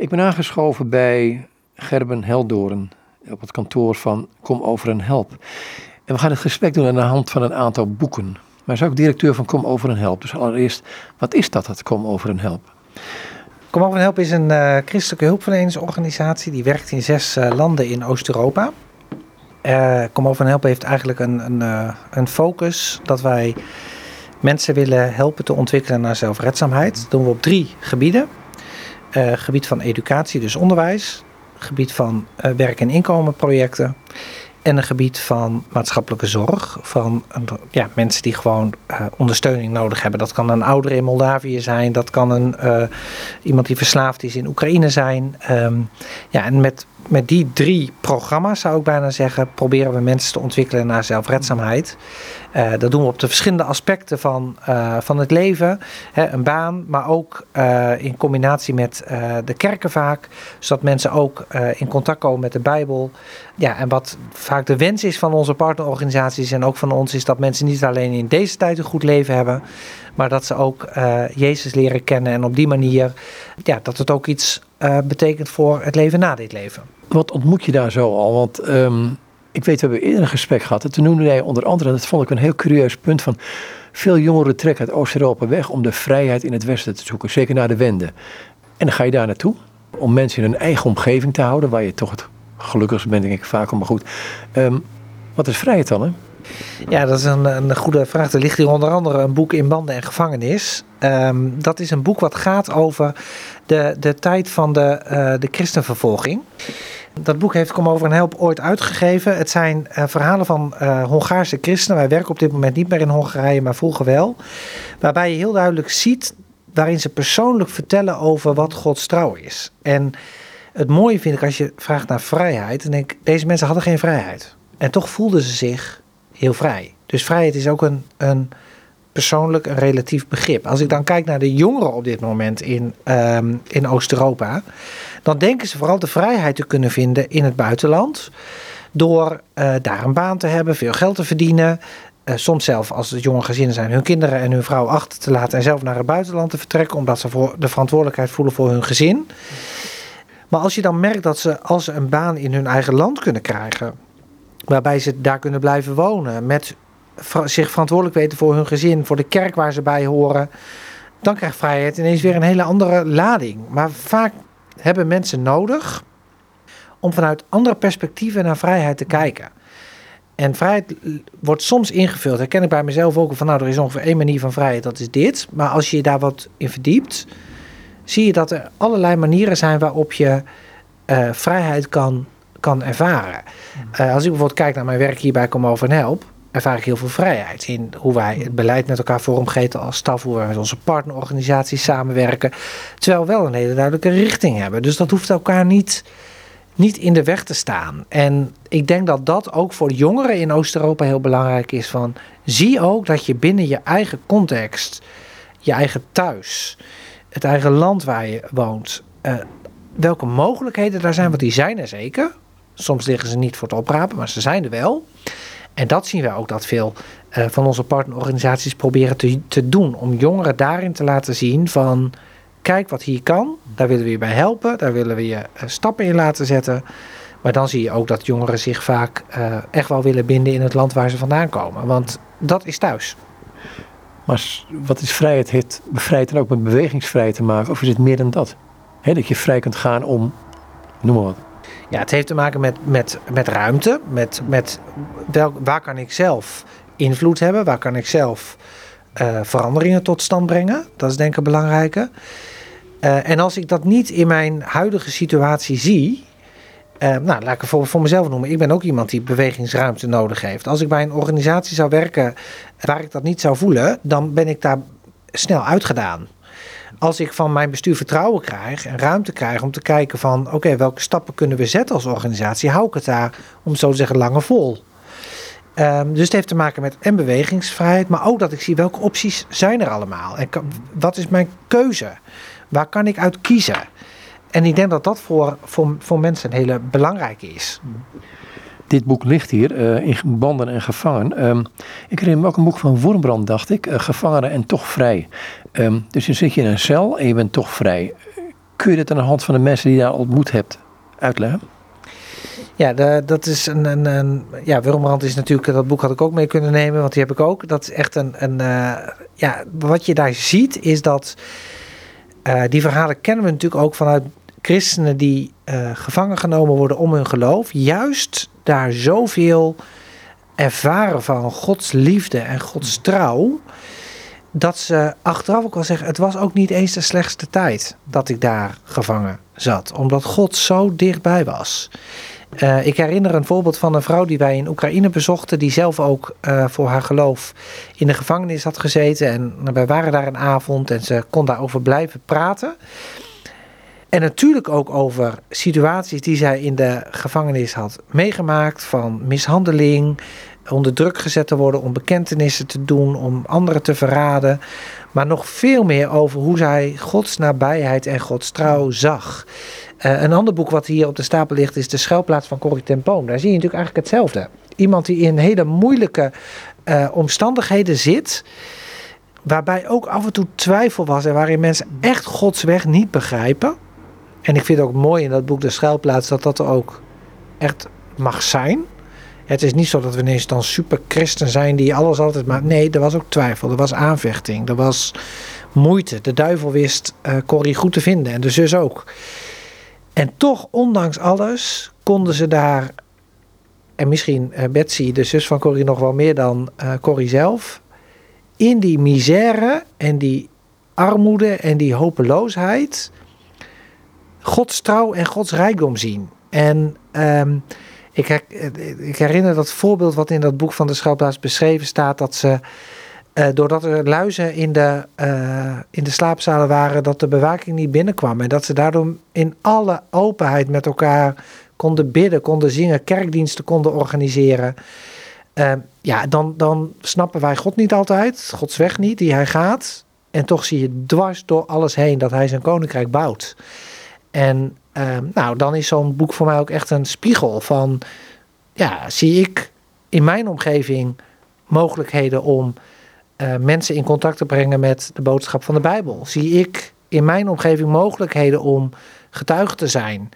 Ik ben aangeschoven bij Gerben Heldoren op het kantoor van Kom Over en Help. En we gaan het gesprek doen aan de hand van een aantal boeken. Maar hij is ook directeur van Kom Over en Help. Dus allereerst, wat is dat, het Kom Over en Help? Kom Over en Help is een uh, christelijke hulpverleningsorganisatie die werkt in zes uh, landen in Oost-Europa. Uh, Kom Over en Help heeft eigenlijk een, een, een focus dat wij mensen willen helpen te ontwikkelen naar zelfredzaamheid. Dat doen we op drie gebieden. Uh, gebied van educatie, dus onderwijs. Gebied van uh, werk- en inkomenprojecten. En een gebied van maatschappelijke zorg. Van ja, mensen die gewoon uh, ondersteuning nodig hebben. Dat kan een ouder in Moldavië zijn. Dat kan een, iemand die verslaafd is in Oekraïne zijn. Um, ja, en met, met die drie programma's zou ik bijna zeggen. proberen we mensen te ontwikkelen naar zelfredzaamheid. Uh, dat doen we op de verschillende aspecten van, uh, van het leven. Hè, een baan, maar ook uh, in combinatie met de kerken vaak. Zodat mensen ook in contact komen met de Bijbel. Ja, en wat vaak de wens is van onze partnerorganisaties en ook van ons... is dat mensen niet alleen in deze tijd een goed leven hebben... maar dat ze ook Jezus leren kennen. En op die manier ja, dat het ook iets betekent voor het leven na dit leven. Wat ontmoet je daar zo al? Want... Um ik weet, we hebben eerder een gesprek gehad. En toen noemde jij onder andere, dat vond ik een heel curieus punt van. Veel jongeren trekken uit Oost-Europa weg om de vrijheid in het Westen te zoeken, zeker na de wende. En dan ga je daar naartoe om mensen in hun eigen omgeving te houden, waar je toch het gelukkigst bent, denk ik vaak. Maar goed, um, wat is vrijheid dan? Hè? Ja, dat is een, een goede vraag. Er ligt hier onder andere een boek in banden en gevangenis. Um, dat is een boek wat gaat over de, de tijd van de, uh, de christenvervolging. Dat boek heeft Kom Over en Help ooit uitgegeven. Het zijn uh, verhalen van uh, Hongaarse christenen. Wij werken op dit moment niet meer in Hongarije, maar vroeger wel. Waarbij je heel duidelijk ziet waarin ze persoonlijk vertellen over wat Gods trouw is. En het mooie vind ik als je vraagt naar vrijheid. Dan denk ik, deze mensen hadden geen vrijheid. En toch voelden ze zich heel vrij. Dus vrijheid is ook een, een persoonlijk een relatief begrip. Als ik dan kijk naar de jongeren op dit moment in, um, in Oost-Europa, dan denken ze vooral de vrijheid te kunnen vinden in het buitenland. Door uh, daar een baan te hebben, veel geld te verdienen. Uh, soms zelf, als het jonge gezinnen zijn, hun kinderen en hun vrouw achter te laten en zelf naar het buitenland te vertrekken, omdat ze voor de verantwoordelijkheid voelen voor hun gezin. Maar als je dan merkt dat ze, als ze een baan in hun eigen land kunnen krijgen, waarbij ze daar kunnen blijven wonen, met zich verantwoordelijk weten voor hun gezin, voor de kerk waar ze bij horen, dan krijgt vrijheid ineens weer een hele andere lading. Maar vaak hebben mensen nodig om vanuit andere perspectieven naar vrijheid te kijken. En vrijheid wordt soms ingevuld, herken ik bij mezelf ook van nou, er is ongeveer één manier van vrijheid, dat is dit. Maar als je je daar wat in verdiept, zie je dat er allerlei manieren zijn waarop je uh, vrijheid kan, kan ervaren. Uh, als ik bijvoorbeeld kijk naar mijn werk hier bij Kom Over en Help, ervaar ik heel veel vrijheid in hoe wij het beleid met elkaar vormgeven als staf, hoe wij met onze partnerorganisaties samenwerken, terwijl we wel een hele duidelijke richting hebben. Dus dat hoeft elkaar niet, niet in de weg te staan. En ik denk dat dat ook voor jongeren in Oost-Europa heel belangrijk is. Van, zie ook dat je binnen je eigen context, je eigen thuis, het eigen land waar je woont, uh, welke mogelijkheden daar zijn, want die zijn er zeker. Soms liggen ze niet voor het oprapen, maar ze zijn er wel. En dat zien we ook dat veel uh, van onze partnerorganisaties proberen te, te doen. Om jongeren daarin te laten zien van kijk wat hier kan. Daar willen we je bij helpen. Daar willen we je uh, stappen in laten zetten. Maar dan zie je ook dat jongeren zich vaak uh, echt wel willen binden in het land waar ze vandaan komen. Want dat is thuis. Maar wat is vrijheid? Heeft bevrijd dan ook met bewegingsvrijheid te maken? Of is het meer dan dat? Dat je vrij kunt gaan om, noem maar wat. Ja, het heeft te maken met, met, met ruimte. Met, met welk, waar kan ik zelf invloed hebben? Waar kan ik zelf uh, veranderingen tot stand brengen? Dat is denk ik een belangrijke. Uh, en als ik dat niet in mijn huidige situatie zie. Uh, nou, laat ik het voor, voor mezelf noemen. Ik ben ook iemand die bewegingsruimte nodig heeft. Als ik bij een organisatie zou werken waar ik dat niet zou voelen, dan ben ik daar snel uitgedaan als ik van mijn bestuur vertrouwen krijg en ruimte krijg om te kijken van oké, welke stappen kunnen we zetten als organisatie, hou ik het daar, om zo te zeggen, langer vol. Um, dus het heeft te maken met en bewegingsvrijheid, maar ook dat ik zie welke opties zijn er allemaal. En wat is mijn keuze? Waar kan ik uit kiezen? En ik denk dat dat voor, voor, voor mensen een hele belangrijke is. Dit boek ligt hier, uh, in Banden en Gevangen. Um, ik herinner me ook een boek van Wormbrand, dacht ik. Uh, gevangenen en toch vrij. Um, dus dan zit je in een cel en je bent toch vrij. Kun je dit aan de hand van de mensen die je daar ontmoet hebt uitleggen? Ja, dat is een, een, ja, Wurmbrand is natuurlijk, dat boek had ik ook mee kunnen nemen, want die heb ik ook. Dat is echt een, een uh, ja, wat je daar ziet is dat, die verhalen kennen we natuurlijk ook vanuit christenen die gevangen genomen worden om hun geloof. Juist daar zoveel ervaren van Gods liefde en Gods trouw, dat ze achteraf ook wel zeggen, het was ook niet eens de slechtste tijd dat ik daar gevangen zat, omdat God zo dichtbij was. Uh, ik herinner een voorbeeld van een vrouw die wij in Oekraïne bezochten, die zelf ook uh, voor haar geloof in de gevangenis had gezeten. En wij waren daar een avond en ze kon daarover blijven praten. En natuurlijk ook over situaties die zij in de gevangenis had meegemaakt, van mishandeling, onder druk gezet te worden om bekentenissen te doen, om anderen te verraden. Maar nog veel meer over hoe zij Gods nabijheid en Gods trouw zag. Uh, een ander boek wat hier op de stapel ligt is De Schuilplaats van Corrie ten Boom. Daar zie je natuurlijk eigenlijk hetzelfde. Iemand die in hele moeilijke uh, omstandigheden zit, waarbij ook af en toe twijfel was en waarin mensen echt Gods weg niet begrijpen. En ik vind ook mooi in dat boek De Schuilplaats dat dat er ook echt mag zijn. Het is niet zo dat we ineens dan super christen zijn die alles altijd maar. Nee, er was ook twijfel, er was aanvechting, er was moeite. De duivel wist uh, Corrie goed te vinden en de zus ook. En toch, ondanks alles, konden ze daar, en misschien uh, Betsy, de zus van Corrie, nog wel meer dan uh, Corrie zelf, in die misère en die armoede en die hopeloosheid Gods trouw en Gods rijkdom zien. En um, ik, ik, herinner dat voorbeeld wat in dat boek van de Schuilplaats beschreven staat, dat ze, uh, doordat er luizen in de, uh, in de slaapzalen waren, dat de bewaking niet binnenkwam. En dat ze daardoor in alle openheid met elkaar konden bidden, konden zingen, kerkdiensten konden organiseren. Uh, ja, dan, dan snappen wij God niet altijd, Gods weg niet, die hij gaat. En toch zie je dwars door alles heen dat hij zijn koninkrijk bouwt. En uh, nou, dan is zo'n boek voor mij ook echt een spiegel van, ja, zie ik in mijn omgeving mogelijkheden om uh, mensen in contact te brengen met de boodschap van de Bijbel? Zie ik in mijn omgeving mogelijkheden om getuige te zijn?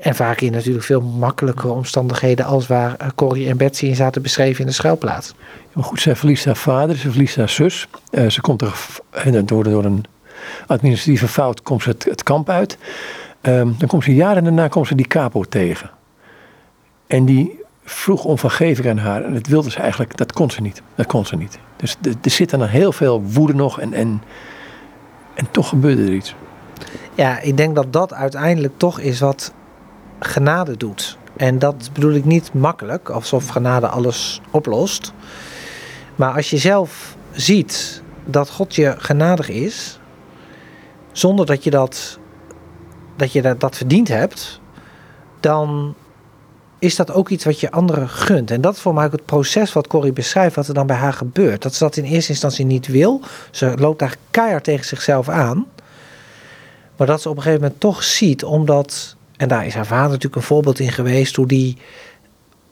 En vaak in natuurlijk veel makkelijkere omstandigheden als waar uh, Corrie en Betsy in zaten beschreven in de schuilplaats. Maar goed, zij verliest haar vader, ze verliest haar zus. Uh, ze komt er door, door een administratieve fout komt ze het, het kamp uit. Um, dan komt ze jaren daarna komt ze die capo tegen. En die vroeg om vergeving aan haar. En dat wilde ze eigenlijk, dat kon ze niet. Dat kon ze niet. Dus er zit dan heel veel woede nog en, en, en toch gebeurde er iets. Ja, ik denk dat dat uiteindelijk toch is wat genade doet. En dat bedoel ik niet makkelijk, alsof genade alles oplost. Maar als je zelf ziet dat God je genadig is, zonder dat je dat, dat, je dat, dat verdiend hebt, dan is dat ook iets wat je anderen gunt. En dat is voor mij ook het proces wat Corrie beschrijft, wat er dan bij haar gebeurt. Dat ze dat in eerste instantie niet wil. Ze loopt daar keihard tegen zichzelf aan. Maar dat ze op een gegeven moment toch ziet, omdat, en daar is haar vader natuurlijk een voorbeeld in geweest, hoe die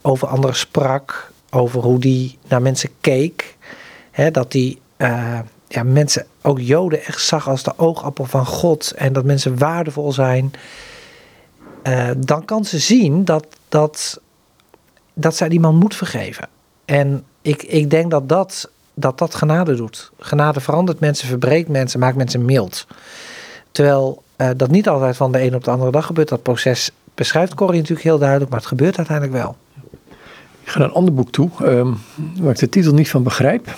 over anderen sprak, over hoe die naar mensen keek. Hè, dat die uh, ja, mensen, ook Joden, echt zag als de oogappel van God en dat mensen waardevol zijn. Uh, dan kan ze zien dat, dat, dat zij die man moet vergeven. En ik, ik denk dat dat, dat dat genade doet. Genade verandert mensen, verbreekt mensen, maakt mensen mild. Terwijl uh, dat niet altijd van de een op de andere dag gebeurt. Dat proces beschrijft Corrie natuurlijk heel duidelijk, maar het gebeurt uiteindelijk wel. Ik ga naar een ander boek toe, um, waar ik de titel niet van begrijp.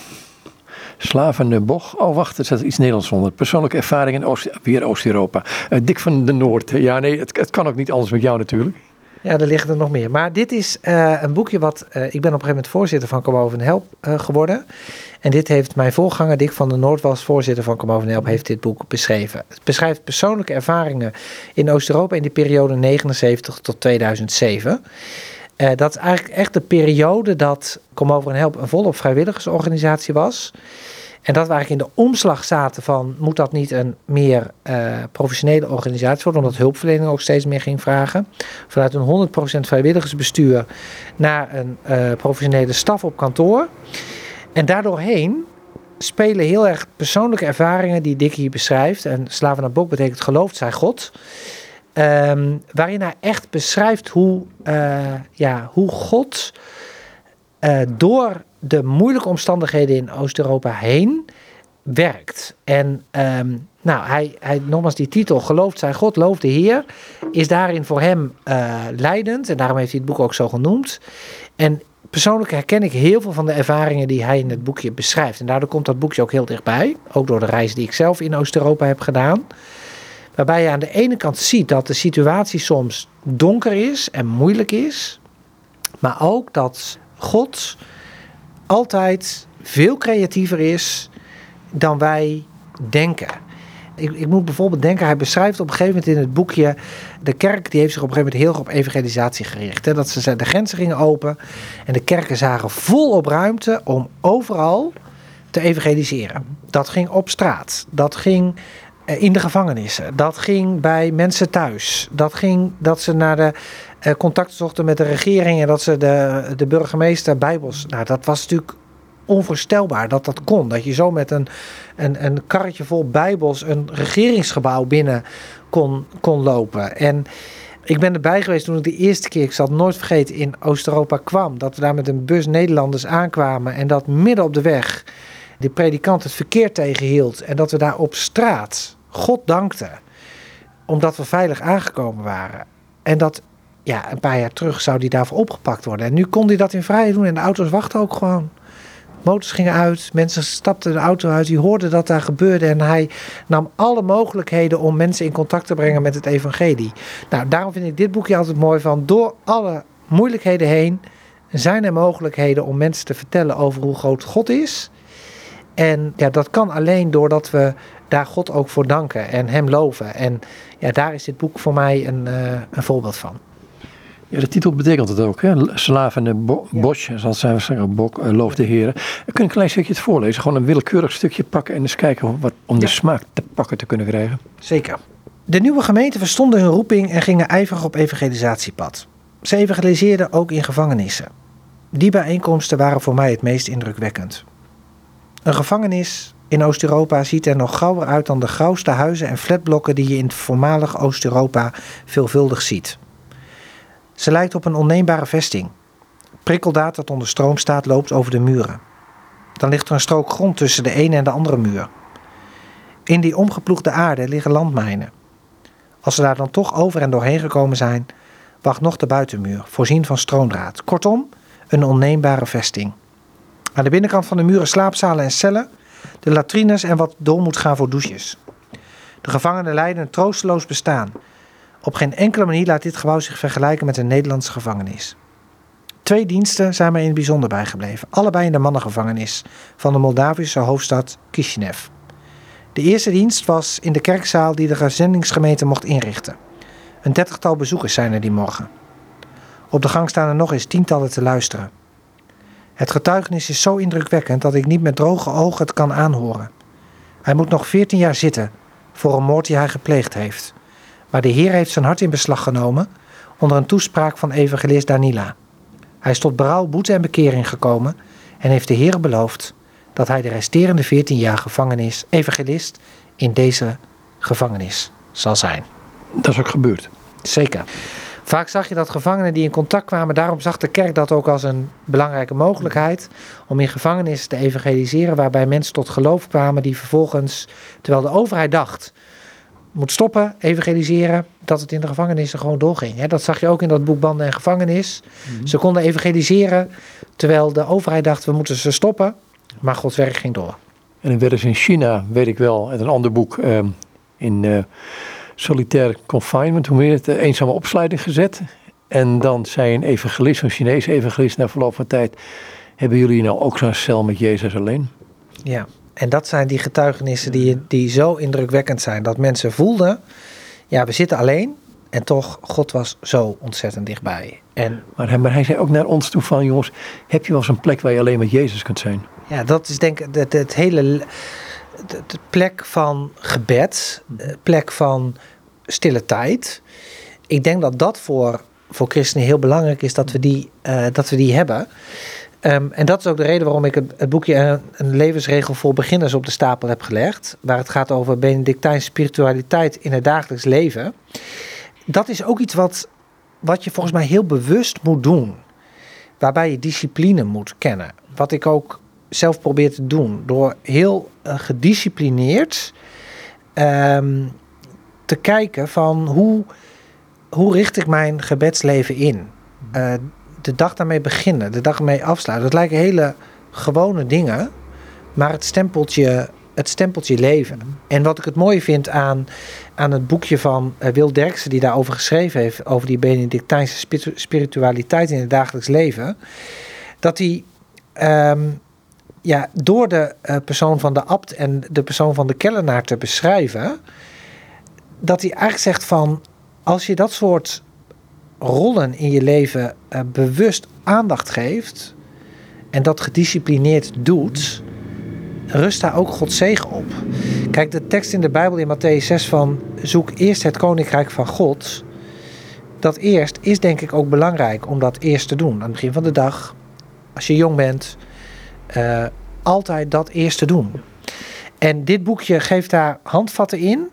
Slavenboch. Oh, wacht, er staat iets Nederlands onder. Persoonlijke ervaring in Oost, weer Oost-Europa. Uh, Dick van de Noord. Ja, nee, het, het, kan ook niet anders met jou natuurlijk. Ja, er liggen er nog meer. Maar dit is uh, een boekje wat... Uh, ik ben op een gegeven moment voorzitter van Over Help geworden. En dit heeft mijn voorganger, Dick van der Noord, was voorzitter van Over Help, heeft dit boek beschreven. Het beschrijft persoonlijke ervaringen in Oost-Europa in die periode 79 tot 2007. Uh, dat is eigenlijk echt de periode dat Kom Over en Help een volop vrijwilligersorganisatie was. En dat we eigenlijk in de omslag zaten van, moet dat niet een meer uh, professionele organisatie worden, omdat hulpverlening ook steeds meer ging vragen. Vanuit een 100% vrijwilligersbestuur naar een uh, professionele staf op kantoor. En daardoorheen spelen heel erg persoonlijke ervaringen die Dick hier beschrijft. En slaven naar bok betekent geloofd zij God. Ehm, waarin hij echt beschrijft hoe, uh, ja, hoe God uh, door de moeilijke omstandigheden in Oost-Europa heen werkt. En um, nou, hij, hij, nogmaals die titel, gelooft zij God, looft de Heer, is daarin voor hem uh, leidend. En daarom heeft hij het boek ook zo genoemd. En persoonlijk herken ik heel veel van de ervaringen die hij in het boekje beschrijft. En daardoor komt dat boekje ook heel dichtbij. Ook door de reis die ik zelf in Oost-Europa heb gedaan. Waarbij je aan de ene kant ziet dat de situatie soms donker is en moeilijk is. Maar ook dat God altijd veel creatiever is dan wij denken. Ik, ik, moet bijvoorbeeld denken, hij beschrijft op een gegeven moment in het boekje. De kerk die heeft zich op een gegeven moment heel op evangelisatie gericht. Hè? Dat ze de grenzen gingen open en de kerken zagen volop ruimte om overal te evangeliseren. Dat ging op straat, dat ging in de gevangenissen, dat ging bij mensen thuis, dat ging dat ze naar de uh, contact zochten met de regering en dat ze de, de burgemeester bijbels. Nou, dat was natuurlijk onvoorstelbaar dat dat kon. Dat je zo met een, een, karretje vol bijbels een regeringsgebouw binnen kon, kon lopen. En ik ben erbij geweest toen ik de eerste keer, ik zal het nooit vergeten, in Oost-Europa kwam. Dat we daar met een bus Nederlanders aankwamen en dat midden op de weg de predikant het verkeer tegenhield. En dat we daar op straat God dankten, omdat we veilig aangekomen waren. En dat ja, een paar jaar terug zou die daarvoor opgepakt worden. En nu kon hij dat in vrijheid doen en de auto's wachten ook gewoon. Motors gingen uit, mensen stapten de auto uit, die hoorden dat daar gebeurde en hij nam alle mogelijkheden om mensen in contact te brengen met het evangelie. Nou, daarom vind ik dit boekje altijd mooi van door alle moeilijkheden heen zijn er mogelijkheden om mensen te vertellen over hoe groot God is. En ja, dat kan alleen doordat we daar God ook voor danken en Hem loven. En ja, daar is dit boek voor mij een, uh, een voorbeeld van. Ja, de titel betekent het ook. Hè? Slaven en bo bos, zoals zijn we zeggen, bok, uh, loof de heren. Kun een klein stukje het voorlezen. Gewoon een willekeurig stukje pakken en eens kijken wat, om de smaak te pakken te kunnen krijgen. Zeker. De nieuwe gemeente verstonden hun roeping en gingen ijverig op evangelisatiepad. Ze evangeliseerden ook in gevangenissen. Die bijeenkomsten waren voor mij het meest indrukwekkend. Een gevangenis in Oost-Europa ziet er nog grauwer uit dan de grauwste huizen en flatblokken die je in het voormalig Oost-Europa veelvuldig ziet. Ze lijkt op een onneembare vesting. Prikkeldaad dat onder stroom staat loopt over de muren. Dan ligt er een strook grond tussen de ene en de andere muur. In die omgeploegde aarde liggen landmijnen. Als ze daar dan toch over en doorheen gekomen zijn, wacht nog de buitenmuur, voorzien van stroomdraad. Kortom, een onneembare vesting. Aan de binnenkant van de muren slaapzalen en cellen, de latrines en wat door moet gaan voor douches. De gevangenen leiden een troosteloos bestaan op geen enkele manier laat dit gebouw zich vergelijken met een Nederlandse gevangenis. Twee diensten zijn mij in het bijzonder bijgebleven, allebei in de mannengevangenis van de Moldavische hoofdstad Kishinev. De eerste dienst was in de kerkzaal die de zendingsgemeente mocht inrichten. Een dertigtal bezoekers zijn er die morgen. Op de gang staan er nog eens tientallen te luisteren. Het getuigenis is zo indrukwekkend dat ik niet met droge ogen het kan aanhoren. Hij moet nog veertien jaar zitten voor een moord die hij gepleegd heeft. Maar de Heer heeft zijn hart in beslag genomen onder een toespraak van evangelist Danila. Hij is tot berouw, boete en bekering gekomen en heeft de Heer beloofd dat hij de resterende 14 jaar gevangenis, evangelist in deze gevangenis zal zijn. Dat is ook gebeurd. Zeker. Vaak zag je dat gevangenen die in contact kwamen, daarom zag de kerk dat ook als een belangrijke mogelijkheid om in gevangenissen te evangeliseren, waarbij mensen tot geloof kwamen die vervolgens, terwijl de overheid dacht moet stoppen, evangeliseren, dat het in de gevangenissen gewoon doorging. Dat zag je ook in dat boek Banden en Gevangenis. Mhm. Ze konden evangeliseren, terwijl de overheid dacht, we moeten ze stoppen. Maar Gods werk ging door. En dan werden ze in China, weet ik wel, uit een ander boek, ehm, in solitaire confinement, hoe meer het, uh, eenzame opsluiting gezet. En dan zei een evangelist, een Chinese evangelist, na verloop van tijd, hebben jullie nou ook zo'n cel met Jezus alleen? Ja, en dat zijn die getuigenissen die, die zo indrukwekkend zijn. Dat mensen voelden, ja, we zitten alleen. En toch, God was zo ontzettend dichtbij. En, maar, hij, maar hij zei ook naar ons toe van, jongens, heb je wel eens een plek waar je alleen met Jezus kunt zijn? Ja, dat is denk ik het, het hele, de, plek van gebed, plek van stille tijd. Ik denk dat dat voor, voor christenen heel belangrijk is dat we die, uh, dat we die hebben. Ehm, en dat is ook de reden waarom ik het, het boekje een, een, levensregel voor beginners op de stapel heb gelegd. Waar het gaat over Benedictijnse spiritualiteit in het dagelijks leven. Dat is ook iets wat, wat je volgens mij heel bewust moet doen. Waarbij je discipline moet kennen. Wat ik ook zelf probeer te doen. Door heel uh, gedisciplineerd ehm, te kijken van hoe, hoe richt ik mijn gebedsleven in. Uh, de dag daarmee beginnen, de dag mee afsluiten. Dat lijken hele gewone dingen, maar het stempelt je, het stempelt je leven. En wat ik het mooie vind aan, aan het boekje van uh, Wil Derksen, die daarover geschreven heeft, over die Benedictijnse spiritualiteit in het dagelijks leven, dat hij um, ja, door de uh, persoon van de abt en de persoon van de kellenaar te beschrijven, dat hij eigenlijk zegt van als je dat soort rollen in je leven uh, bewust aandacht geeft en dat gedisciplineerd doet, rust daar ook Gods zegen op. Kijk, de tekst in de Bijbel in Matthäus 6 van zoek eerst het koninkrijk van God. Dat eerst is denk ik ook belangrijk om dat eerst te doen. Aan het begin van de dag, als je jong bent, uh, altijd dat eerst te doen. En dit boekje geeft daar handvatten in,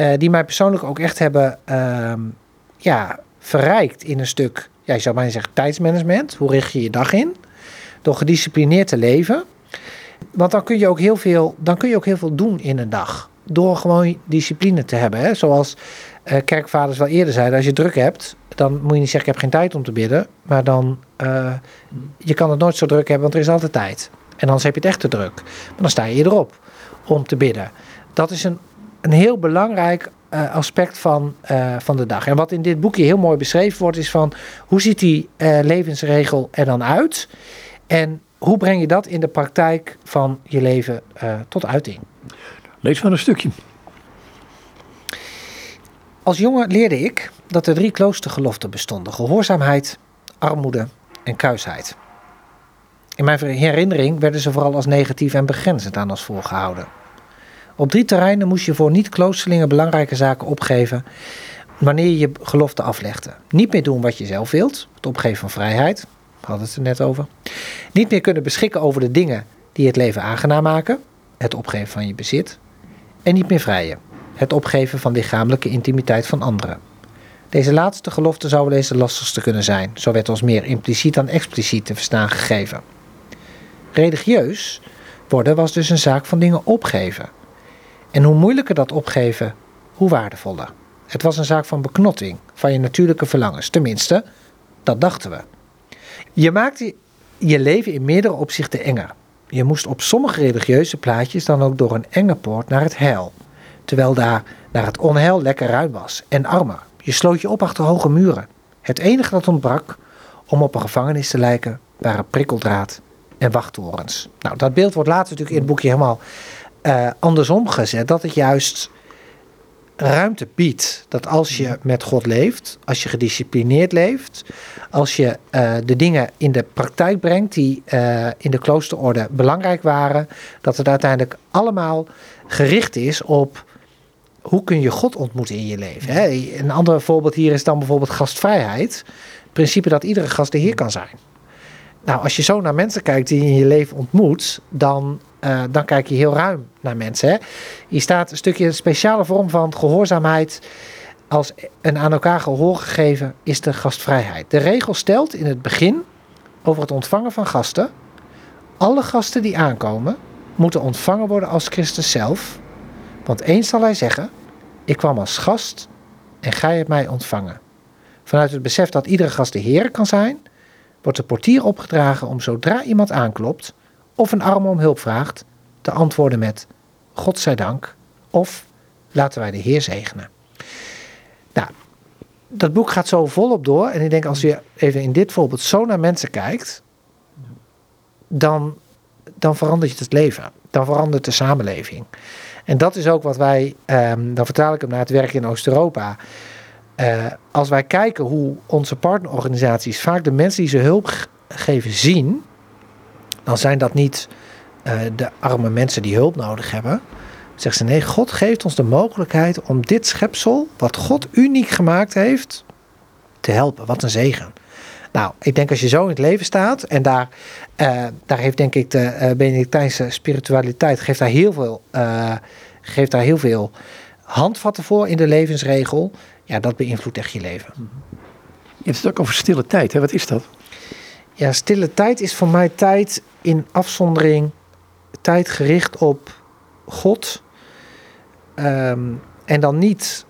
uh, die mij persoonlijk ook echt hebben uh, ja, verrijkt in een stuk, ja, je zou bijna zeggen tijdsmanagement. Hoe richt je je dag in? Door gedisciplineerd te leven. Want dan kun je ook heel veel, dan kun je ook heel veel doen in een dag. Door gewoon discipline te hebben. Hè? Zoals uh, kerkvaders wel eerder zeiden, als je druk hebt, dan moet je niet zeggen ik heb geen tijd om te bidden. Maar dan, uh, je kan het nooit zo druk hebben, want er is altijd tijd. En anders heb je het echt te druk. Maar dan sta je erop om te bidden. Dat is een, een heel belangrijk uh, aspect van, van de dag. En wat in dit boekje heel mooi beschreven wordt, is van hoe ziet die levensregel er dan uit? En hoe breng je dat in de praktijk van je leven tot uiting? Lees maar een stukje. Als jongen leerde ik dat er drie kloostergeloften bestonden: gehoorzaamheid, armoede en kuisheid. In mijn herinnering werden ze vooral als negatief en begrenzend aan ons voorgehouden. Op drie terreinen moest je voor niet-kloosterlingen belangrijke zaken opgeven wanneer je je gelofte aflegde. Niet meer doen wat je zelf wilt, het opgeven van vrijheid, we hadden het er net over. Niet meer kunnen beschikken over de dingen die het leven aangenaam maken, het opgeven van je bezit. En niet meer vrijen, het opgeven van lichamelijke intimiteit van anderen. Deze laatste gelofte zou wel eens de lastigste kunnen zijn, zo werd ons meer impliciet dan expliciet te verstaan gegeven. Religieus worden was dus een zaak van dingen opgeven. En hoe moeilijker dat opgeven, hoe waardevoller. Het was een zaak van beknotting, van je natuurlijke verlangens. Tenminste, dat dachten we. Je maakte je leven in meerdere opzichten enger. Je moest op sommige religieuze plaatjes dan ook door een enge poort naar het heil. Terwijl daar naar het onheil lekker ruim was en armer. Je sloot je op achter hoge muren. Het enige dat ontbrak om op een gevangenis te lijken waren prikkeldraad en wachttorens. Nou, dat beeld wordt later natuurlijk in het boekje helemaal uh, andersom gezet. Dat het juist ruimte biedt. Dat als je met God leeft, als je gedisciplineerd leeft, als je uh, de dingen in de praktijk brengt die uh, in de kloosterorde belangrijk waren, dat het uiteindelijk allemaal gericht is op hoe kun je God ontmoeten in je leven. Hè? Een ander voorbeeld hier is dan bijvoorbeeld gastvrijheid. Het principe dat iedere gast de Heer kan zijn. Nou, als je zo naar mensen kijkt die je in je leven ontmoet, dan, uh, dan kijk je heel ruim naar mensen. Hè? Hier staat een stukje een speciale vorm van gehoorzaamheid. Als een aan elkaar gehoor gegeven is de gastvrijheid. De regel stelt in het begin over het ontvangen van gasten. Alle gasten die aankomen moeten ontvangen worden als Christus zelf. Want eens zal hij zeggen: Ik kwam als gast en gij hebt mij ontvangen. Vanuit het besef dat iedere gast de Heer kan zijn wordt de portier opgedragen om zodra iemand aanklopt of een arm om hulp vraagt, te antwoorden met God zij dank of laten wij de Heer zegenen. Nou, dat boek gaat zo volop door en ik denk als je even in dit voorbeeld zo naar mensen kijkt, dan, dan verandert het leven, dan verandert de samenleving. En dat is ook wat wij, um, dan vertaal ik hem naar het werk in Oost-Europa. Uh, als wij kijken hoe onze partnerorganisaties vaak de mensen die ze hulp geven zien, dan zijn dat niet uh, de arme mensen die hulp nodig hebben. Zeggen ze nee, God geeft ons de mogelijkheid om dit schepsel, wat God uniek gemaakt heeft, te helpen. Wat een zegen. Nou, ik denk als je zo in het leven staat en daar, uh, daar heeft denk ik de uh, Benedictijnse spiritualiteit geeft daar heel veel, uh, geeft daar heel veel handvatten voor in de levensregel. Ja, dat beïnvloedt echt je leven. Je hebt het ook over stille tijd, hè? Wat is dat? Ja, stille tijd is voor mij tijd in afzondering, tijd gericht op God. Um, en dan niet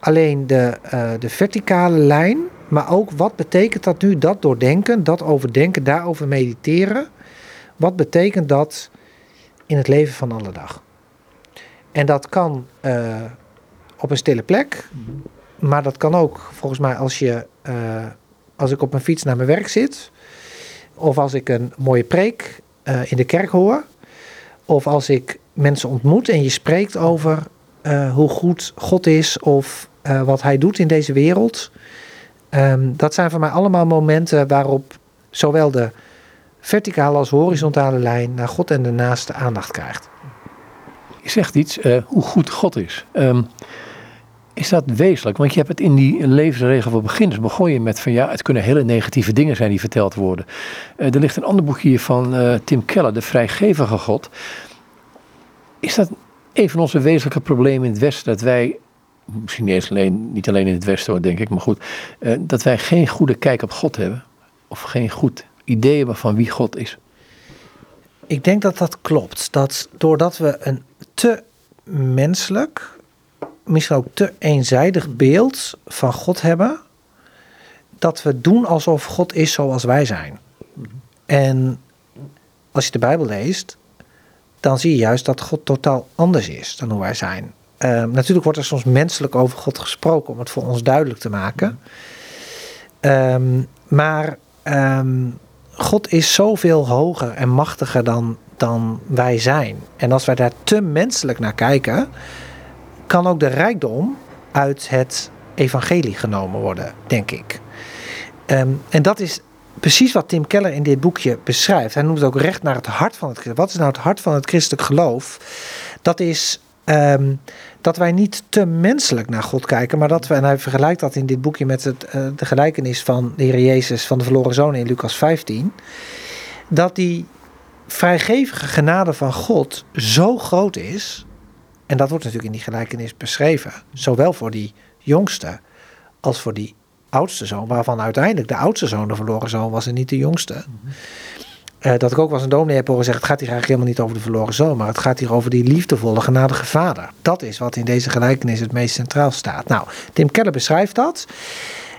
alleen de, uh, de verticale lijn, maar ook wat betekent dat nu, dat doordenken, dat overdenken, daarover mediteren. Wat betekent dat in het leven van alle dag? En dat kan uh, op een stille plek, maar dat kan ook volgens mij als, je, uh, als ik op mijn fiets naar mijn werk zit, of als ik een mooie preek in de kerk hoor, of als ik mensen ontmoet en je spreekt over hoe goed God is of wat hij doet in deze wereld. Um, dat zijn voor mij allemaal momenten waarop zowel de verticale als horizontale lijn naar God en de naaste aandacht krijgt. Je zegt iets, uh, hoe goed God is. Um, is dat wezenlijk? Want je hebt het in die levensregel voor beginners begon je met van ja, het kunnen hele negatieve dingen zijn die verteld worden. Uh, er ligt een ander boek hier van uh, Tim Keller, De Vrijgevige God. Is dat een van onze wezenlijke problemen in het Westen, dat wij misschien niet, alleen, in het Westen denk ik, maar goed, uh, dat wij geen goede kijk op God hebben. Of geen goed idee hebben van wie God is. Ik denk dat dat klopt. Dat doordat we een te menselijk, misschien ook te eenzijdig beeld van God hebben, dat we doen alsof God is zoals wij zijn. En als je de Bijbel leest, dan zie je juist dat God totaal anders is dan hoe wij zijn. Um, natuurlijk wordt er soms menselijk over God gesproken om het voor ons duidelijk te maken. Um, maar um, God is zoveel hoger en machtiger dan, dan wij zijn. En als wij daar te menselijk naar kijken, kan ook de rijkdom uit het evangelie genomen worden, denk ik. en dat is precies wat Tim Keller in dit boekje beschrijft. Hij noemt het ook recht naar het hart van het Wat is nou het hart van het christelijk geloof? Dat is dat wij niet te menselijk naar God kijken, maar dat we, en hij vergelijkt dat in dit boekje met het, uh, de gelijkenis van de Heer Jezus van de verloren zoon in Lucas 15, dat die vrijgevige genade van God zo groot is, en dat wordt natuurlijk in die gelijkenis beschreven, zowel voor die jongste als voor die oudste zoon, waarvan uiteindelijk de oudste zoon de verloren zoon was en niet de jongste. Mm-hmm. Uh, dat ik ook eens een dominee heb horen zeggen: het gaat hier eigenlijk helemaal niet over de verloren zoon, maar het gaat hier over die liefdevolle, genadige vader. Dat is wat in deze gelijkenis het meest centraal staat. Nou, Tim Keller beschrijft dat.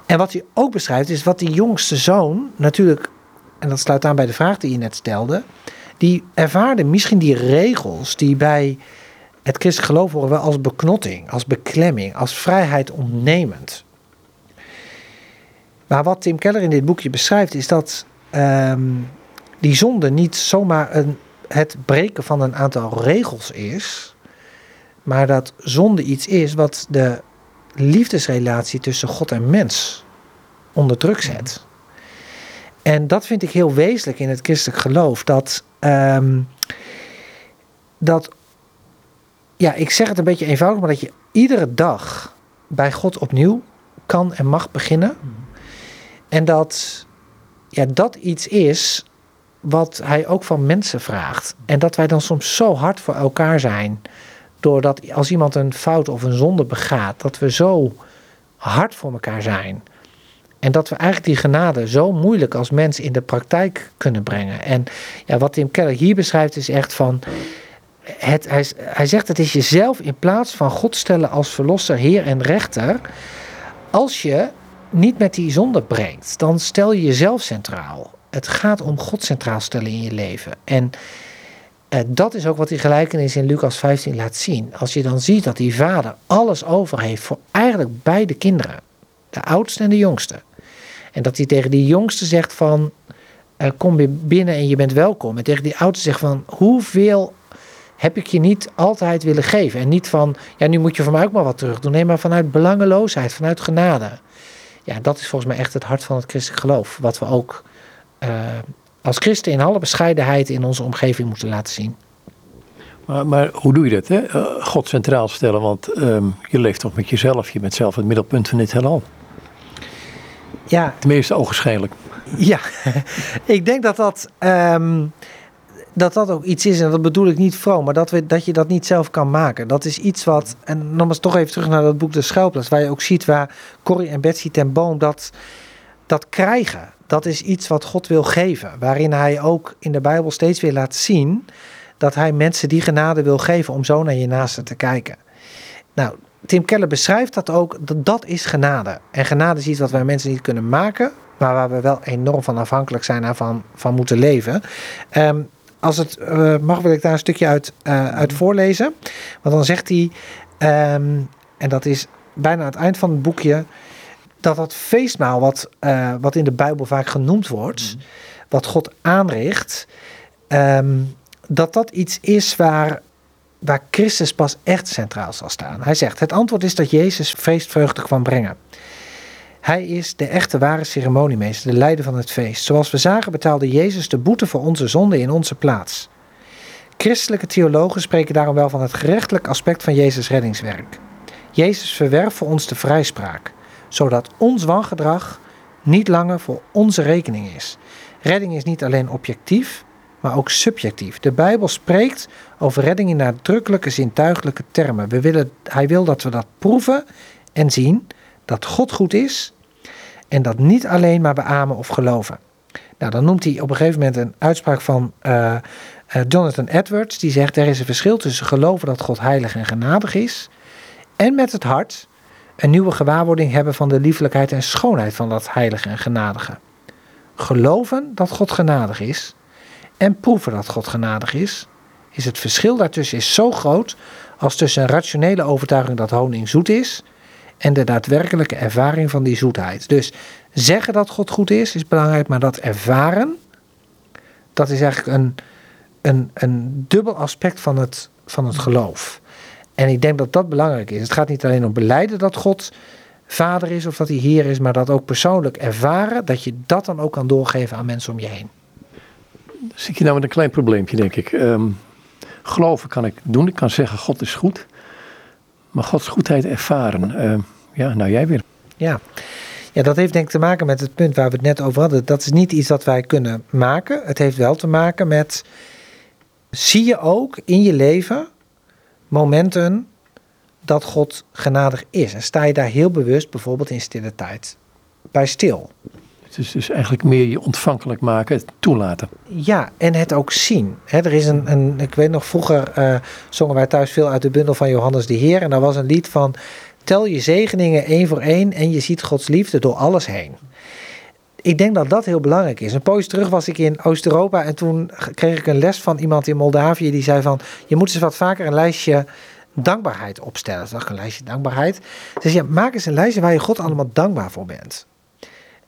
En wat hij ook beschrijft is wat die jongste zoon natuurlijk, en dat sluit aan bij de vraag die je net stelde, die ervaarde misschien die regels die bij het christelijk geloof horen wel als beknotting, als beklemming, als vrijheid ontnemend. Maar wat Tim Keller in dit boekje beschrijft is dat. Um, die zonde niet zomaar een, het breken van een aantal regels is, maar dat zonde iets is wat de liefdesrelatie tussen God en mens onder druk zet. En dat vind ik heel wezenlijk in het christelijk geloof. Dat, um, dat, ja, ik zeg het een beetje eenvoudig, maar dat je iedere dag bij God opnieuw kan en mag beginnen. En dat, ja, dat iets is wat hij ook van mensen vraagt. En dat wij dan soms zo hard voor elkaar zijn. Doordat als iemand een fout of een zonde begaat, dat we zo hard voor elkaar zijn. En dat we eigenlijk die genade zo moeilijk als mens in de praktijk kunnen brengen. En ja, wat Tim Keller hier beschrijft is echt van. Het, hij, hij zegt het is jezelf in plaats van God stellen als verlosser, heer en rechter. Als je niet met die zonde brengt, dan stel je jezelf centraal het gaat om God centraal stellen in je leven. En uh, dat is ook wat die gelijkenis in Lucas 15 laat zien. Als je dan ziet dat die vader alles over heeft voor eigenlijk beide kinderen. De oudste en de jongste. En dat hij tegen die jongste zegt van... Uh, kom weer binnen en je bent welkom. En tegen die oudste zegt van... hoeveel heb ik je niet altijd willen geven? En niet van... ja, nu moet je van mij ook maar wat terug doen. Nee, maar vanuit belangeloosheid, vanuit genade. Ja, dat is volgens mij echt het hart van het christelijk geloof. Wat we ook als christen in alle bescheidenheid in onze omgeving moeten laten zien. Maar, maar hoe doe je dat? Hè? Uh, God centraal stellen, want um, je leeft toch met jezelf. Je bent zelf het middelpunt van dit heelal. Ja. Tenminste, ogenschijnlijk. Ja, ik denk dat dat, ehm, dat dat ook iets is, en dat bedoel ik niet vroom, maar dat, we, dat je dat niet zelf kan maken. Dat is iets wat, en nogmaals toch even terug naar dat boek De Schuilplaats, waar je ook ziet waar Corrie en Betsy ten Boom dat, dat krijgen. Dat is iets wat God wil geven, waarin hij ook in de Bijbel steeds weer laat zien dat hij mensen die genade wil geven om zo naar je naaste te kijken. Nou, Tim Keller beschrijft dat ook, dat dat is genade. En genade is iets wat wij mensen niet kunnen maken, maar waar we wel enorm van afhankelijk zijn en van, moeten leven. Um, als het uh, mag, wil ik daar een stukje uit, uh, uit voorlezen. Want dan zegt hij, um, en dat is bijna aan het eind van het boekje, dat dat feestmaal wat, uh, wat in de Bijbel vaak genoemd wordt, mm. wat God aanricht, um, dat dat iets is waar waar Christus pas echt centraal zal staan. Hij zegt: Het antwoord is dat Jezus feestvreugde kwam brengen. Hij is de echte ware ceremoniemeester, de leider van het feest. Zoals we zagen betaalde Jezus de boete voor onze zonde in onze plaats. Christelijke theologen spreken daarom wel van het gerechtelijk aspect van Jezus' reddingswerk. Jezus verwerft voor ons de vrijspraak, zodat ons wangedrag niet langer voor onze rekening is. Redding is niet alleen objectief, maar ook subjectief. De Bijbel spreekt over redding in nadrukkelijke zintuigelijke termen. We willen, hij wil dat we dat proeven en zien, dat God goed is en dat niet alleen maar beamen of geloven. Nou, dan noemt hij op een gegeven moment een uitspraak van uh, uh, Jonathan Edwards, die zegt er is een verschil tussen geloven dat God heilig en genadig is en met het hart een nieuwe gewaarwording hebben van de liefelijkheid en schoonheid van dat heilige en genadige. Geloven dat God genadig is en proeven dat God genadig is, is het verschil daartussen is zo groot als tussen een rationele overtuiging dat honing zoet is en de daadwerkelijke ervaring van die zoetheid. Dus zeggen dat God goed is, is belangrijk, maar dat ervaren, dat is eigenlijk een, een, een dubbel aspect van het, van het geloof. En ik denk dat dat belangrijk is. Het gaat niet alleen om beleiden dat God vader is of dat hij Heer is, maar dat ook persoonlijk ervaren, dat je dat dan ook kan doorgeven aan mensen om je heen. Zit je nou met een klein probleempje, denk ik. Um, geloven kan ik doen. Ik kan zeggen, God is goed. Maar Gods goedheid ervaren. Uh, ja, nou jij weer. Ja. ja, dat heeft denk ik te maken met het punt waar we het net over hadden. Dat is niet iets dat wij kunnen maken. Het heeft wel te maken met. Zie je ook in je leven momenten dat God genadig is? En sta je daar heel bewust, bijvoorbeeld in stille tijd, bij stil? Het is dus eigenlijk meer je ontvankelijk maken, het toelaten. Ja, en het ook zien. er is een, een, ik weet nog, vroeger uh, zongen wij thuis veel uit de bundel van Johannes de Heer. En daar was een lied van, tel je zegeningen één voor één en je ziet Gods liefde door alles heen. Ik denk dat dat heel belangrijk is. Een poos terug was ik in Oost-Europa en toen kreeg ik een les van iemand in Moldavië die zei van, je moet eens wat vaker een lijstje dankbaarheid opstellen. Dacht ik, een lijstje dankbaarheid. Dus ja, maak eens een lijstje waar je God allemaal dankbaar voor bent.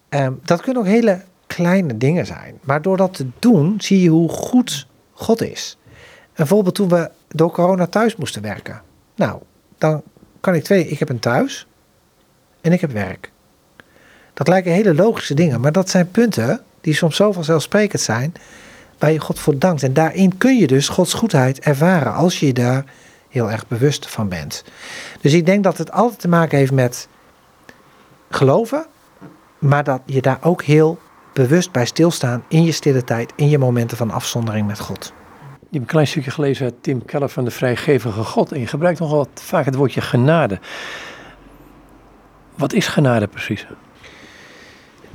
Um, dat kunnen ook hele kleine dingen zijn. Maar door dat te doen, zie je hoe goed God is. Een voorbeeld toen we door corona thuis moesten werken. Nou, dan kan ik twee. Ik heb een thuis en ik heb werk. Dat lijken hele logische dingen, maar dat zijn punten die soms zo vanzelfsprekend zijn, waar je God voor dankt. En daarin kun je dus Gods goedheid ervaren als je daar heel erg bewust van bent. Dus ik denk dat het altijd te maken heeft met geloven, maar dat je daar ook heel bewust bij stilstaan in je stille tijd, in je momenten van afzondering met God. Je hebt een klein stukje gelezen uit Tim Keller van de Vrijgevige God. En je gebruikt nogal vaak het woordje genade. Wat is genade precies?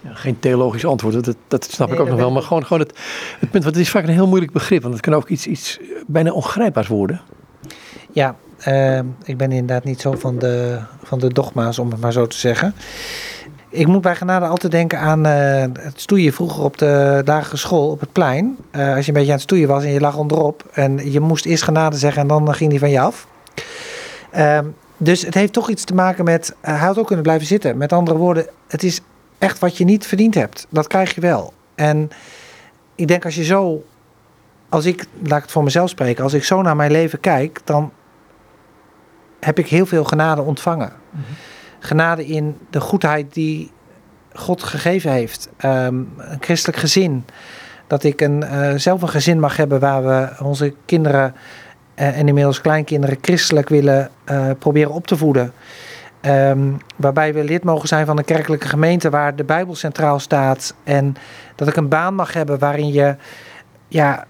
Ja, geen theologisch antwoord, dat, dat snap ik ook nog wel. Maar gewoon, gewoon het, het punt, want het is vaak een heel moeilijk begrip. Want het kan ook iets, iets bijna ongrijpbaars worden. Ja, uh, ik ben inderdaad niet zo van de, van de dogma's, om het maar zo te zeggen. Ik moet bij genade altijd denken aan uh, het stoeien vroeger op de lagere school, op het plein. Uh, als je een beetje aan het stoeien was en je lag onderop en je moest eerst genade zeggen en dan ging die van je af. Uh, dus het heeft toch iets te maken met, uh, hij had ook kunnen blijven zitten. Met andere woorden, het is echt wat je niet verdiend hebt. Dat krijg je wel. En ik denk als je zo, als ik, laat ik het voor mezelf spreken, als ik zo naar mijn leven kijk, dan heb ik heel veel genade ontvangen. Mm -hmm genade in de goedheid die God gegeven heeft. Um, een christelijk gezin. Dat ik een, uh, zelf een gezin mag hebben waar we onze kinderen uh, en inmiddels kleinkinderen christelijk willen uh, proberen op te voeden. Ehm, waarbij we lid mogen zijn van een kerkelijke gemeente waar de Bijbel centraal staat. En dat ik een baan mag hebben waarin je ja,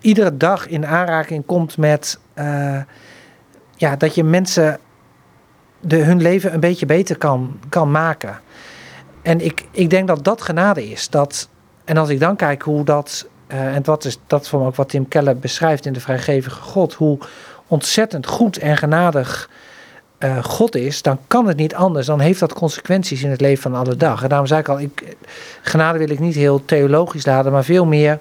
iedere dag in aanraking komt met eh, ja, dat je mensen de, hun leven een beetje beter kan, kan maken. En ik, ik denk dat dat genade is. Dat, en als ik dan kijk hoe dat, uh, en dat is dat voor ook wat Tim Keller beschrijft in de vrijgevige God, hoe ontzettend goed en genadig uh, God is, dan kan het niet anders. Dan heeft dat consequenties in het leven van alle dag. En daarom zei ik al, ik, genade wil ik niet heel theologisch laden, maar veel meer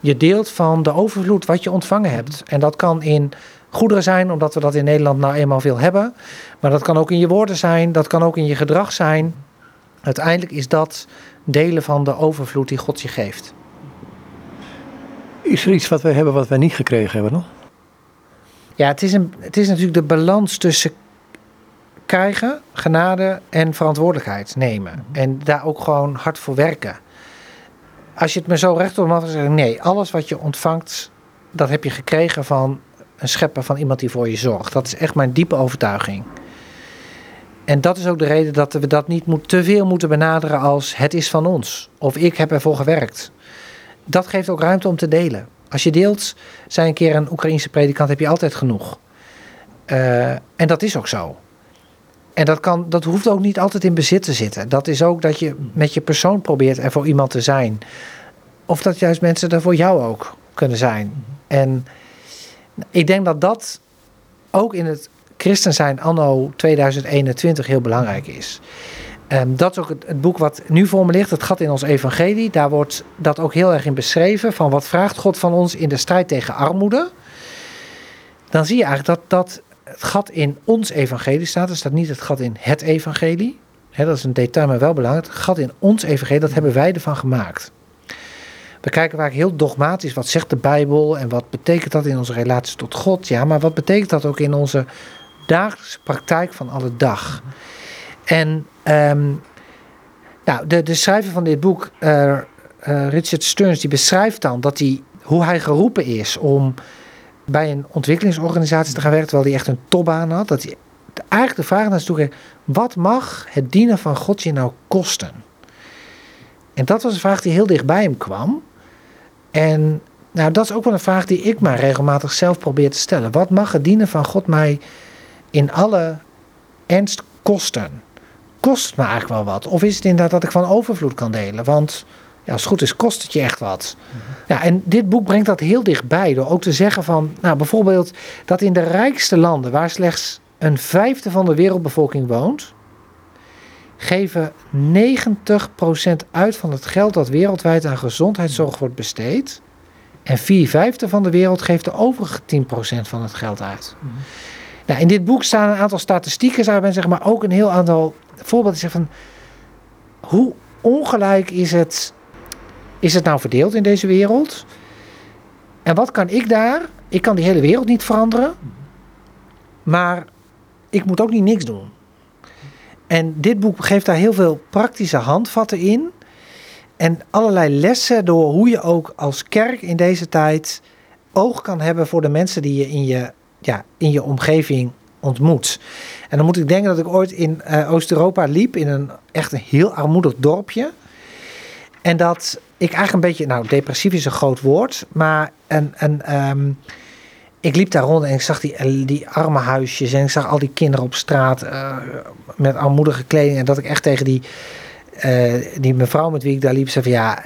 je deelt van de overvloed wat je ontvangen hebt. En dat kan in goederen zijn, omdat we dat in Nederland nou eenmaal veel hebben. Maar dat kan ook in je woorden zijn, dat kan ook in je gedrag zijn. Uiteindelijk is dat delen van de overvloed die God je geeft. Is er iets wat wij hebben wat wij niet gekregen hebben dan? Ja, het is, een, het is natuurlijk de balans tussen krijgen, genade en verantwoordelijkheid nemen. En daar ook gewoon hard voor werken. Als je het me zo recht op mag zeggen, nee, alles wat je ontvangt, dat heb je gekregen van een schepper, van iemand die voor je zorgt. Dat is echt mijn diepe overtuiging. En dat is ook de reden dat we dat niet moet, te veel moeten benaderen als het is van ons. Of ik heb ervoor gewerkt. Dat geeft ook ruimte om te delen. Als je deelt, zei een keer een Oekraïense predikant, heb je altijd genoeg. Uh, en dat is ook zo. En dat, kan, dat hoeft ook niet altijd in bezit te zitten. Dat is ook dat je met je persoon probeert er voor iemand te zijn. Of dat juist mensen er voor jou ook kunnen zijn. En ik denk dat dat ook in het christen zijn anno 2021 heel belangrijk is. Um, dat is ook het, het, boek wat nu voor me ligt, het gat in ons evangelie. Daar wordt dat ook heel erg in beschreven. Van wat vraagt God van ons in de strijd tegen armoede. Dan zie je eigenlijk dat, dat het gat in ons evangelie staat. Er staat niet het gat in het evangelie. dat is een detail, maar wel belangrijk. Het gat in ons evangelie, dat hebben wij ervan gemaakt. We kijken vaak heel dogmatisch, wat zegt de Bijbel en wat betekent dat in onze relatie tot God? Ja, maar wat betekent dat ook in onze dagelijkse praktijk van alle dag? En um, nou, de, de schrijver van dit boek, uh, uh, Richard Stearns, die beschrijft dan dat hij, hoe hij geroepen is om bij een ontwikkelingsorganisatie te gaan werken, terwijl hij echt een topbaan had. Dat hij eigenlijk de vraag naar toe wat mag het dienen van God je nou kosten? En dat was een vraag die heel dichtbij hem kwam. En nou, dat is ook wel een vraag die ik maar regelmatig zelf probeer te stellen. Wat mag het dienen van God mij in alle ernst kosten? Kost me eigenlijk wel wat? Of is het inderdaad dat ik van overvloed kan delen? Want ja, als het goed is, kost het je echt wat. Ja, en dit boek brengt dat heel dichtbij door ook te zeggen van, nou bijvoorbeeld dat in de rijkste landen, waar slechts een vijfde van de wereldbevolking woont, geven 90% uit van het geld dat wereldwijd aan gezondheidszorg wordt besteed. En vier vijfde van de wereld geeft de overige 10% van het geld uit. Nou, in dit boek staan een aantal statistieken, zou zeggen, maar ook een heel aantal voorbeelden. Van hoe ongelijk is het is het nou verdeeld in deze wereld? En wat kan ik daar? Ik kan die hele wereld niet veranderen. Maar ik moet ook niet niks doen. En dit boek geeft daar heel veel praktische handvatten in. En allerlei lessen door hoe je ook als kerk in deze tijd oog kan hebben voor de mensen die je in je, ja, in je omgeving ontmoet. En dan moet ik denken dat ik ooit in uh, Oost-Europa liep, in een echt een heel armoedig dorpje. En dat ik eigenlijk een beetje, nou depressief is een groot woord, maar een, een, um, ik liep daar rond en ik zag die, die arme huisjes en ik zag al die kinderen op straat uh, met armoedige kleding. En dat ik echt tegen die, uh, die mevrouw met wie ik daar liep zei van ja,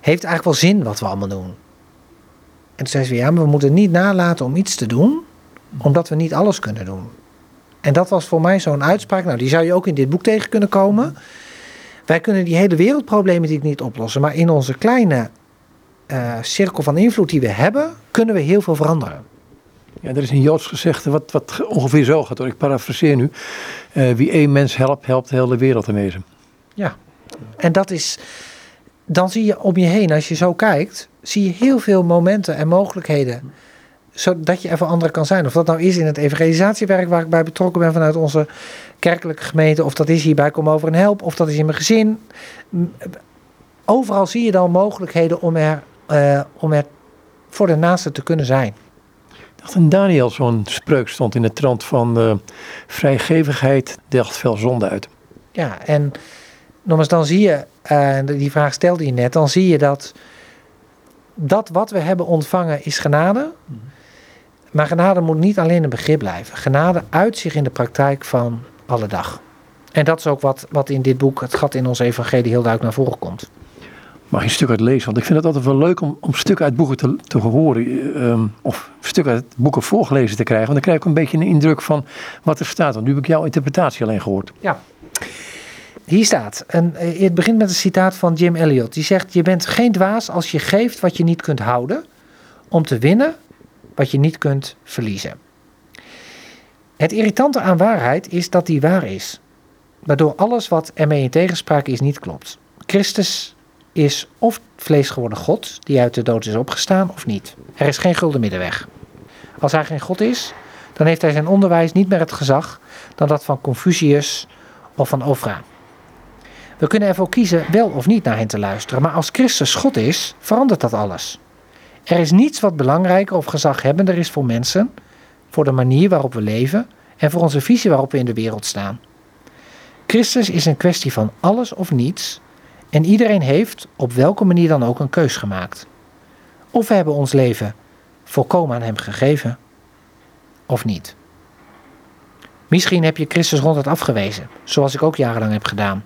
heeft eigenlijk wel zin wat we allemaal doen? En toen zei ze ja, maar we moeten niet nalaten om iets te doen, omdat we niet alles kunnen doen. En dat was voor mij zo'n uitspraak. Nou, die zou je ook in dit boek tegen kunnen komen. Wij kunnen die hele wereldproblematiek niet oplossen, maar in onze kleine uh, cirkel van invloed die we hebben, kunnen we heel veel veranderen. Ja, er is een Joods gezegde wat, wat ongeveer zo gaat, hoor. ik parafraseer nu. Uh, wie één mens helpt, helpt de hele wereld te wezen. Ja, en dat is, dan zie je om je heen, als je zo kijkt, zie je heel veel momenten en mogelijkheden zodat je voor anderen kan zijn. Of dat nou is in het evangelisatiewerk waar ik bij betrokken ben vanuit onze kerkelijke gemeente, of dat is hier bij Kom Over en Help, of dat is in mijn gezin. Overal zie je dan mogelijkheden om er, uh, om er voor de naaste te kunnen zijn. dacht in Daniel zo'n spreuk stond in de trant van uh, vrijgevigheid delft veel zonde uit. Ja, en nogmaals, dan zie je, uh, die vraag stelde je net, dan zie je dat dat wat we hebben ontvangen is genade. Maar genade moet niet alleen een begrip blijven. Genade uit zich in de praktijk van alle dag. En dat is ook wat, wat in dit boek, het gat in ons evangelie, heel duidelijk naar voren komt. Mag je een stuk uit lezen? Want ik vind het altijd wel leuk om, om stukken uit boeken te, te horen. Um, of stukken uit boeken voorgelezen te krijgen. Want dan krijg ik een beetje een indruk van wat er staat. Want nu heb ik jouw interpretatie alleen gehoord. Ja. Hier staat, en eh, het begint met een citaat van Jim Elliot. Die zegt, je bent geen dwaas als je geeft wat je niet kunt houden. Om te winnen wat je niet kunt verliezen. Het irritante aan waarheid is dat die waar is. Waardoor alles wat ermee in tegenspraak is niet klopt. Christus is of vlees geworden God, die uit de dood is opgestaan, of niet. Er is geen gulden middenweg. Als hij geen God is, dan heeft hij zijn onderwijs niet meer het gezag dan dat van Confucius of van Ofra. We kunnen ervoor kiezen wel of niet naar hen te luisteren, maar als Christus God is, verandert dat alles. Er is niets wat belangrijker of gezaghebbender is voor mensen, voor de manier waarop we leven en voor onze visie waarop we in de wereld staan. Christus is een kwestie van alles of niets en iedereen heeft op welke manier dan ook een keus gemaakt. Of we hebben ons leven volkomen aan Hem gegeven, of niet. Misschien heb je Christus rond het afgewezen, zoals ik ook jarenlang heb gedaan.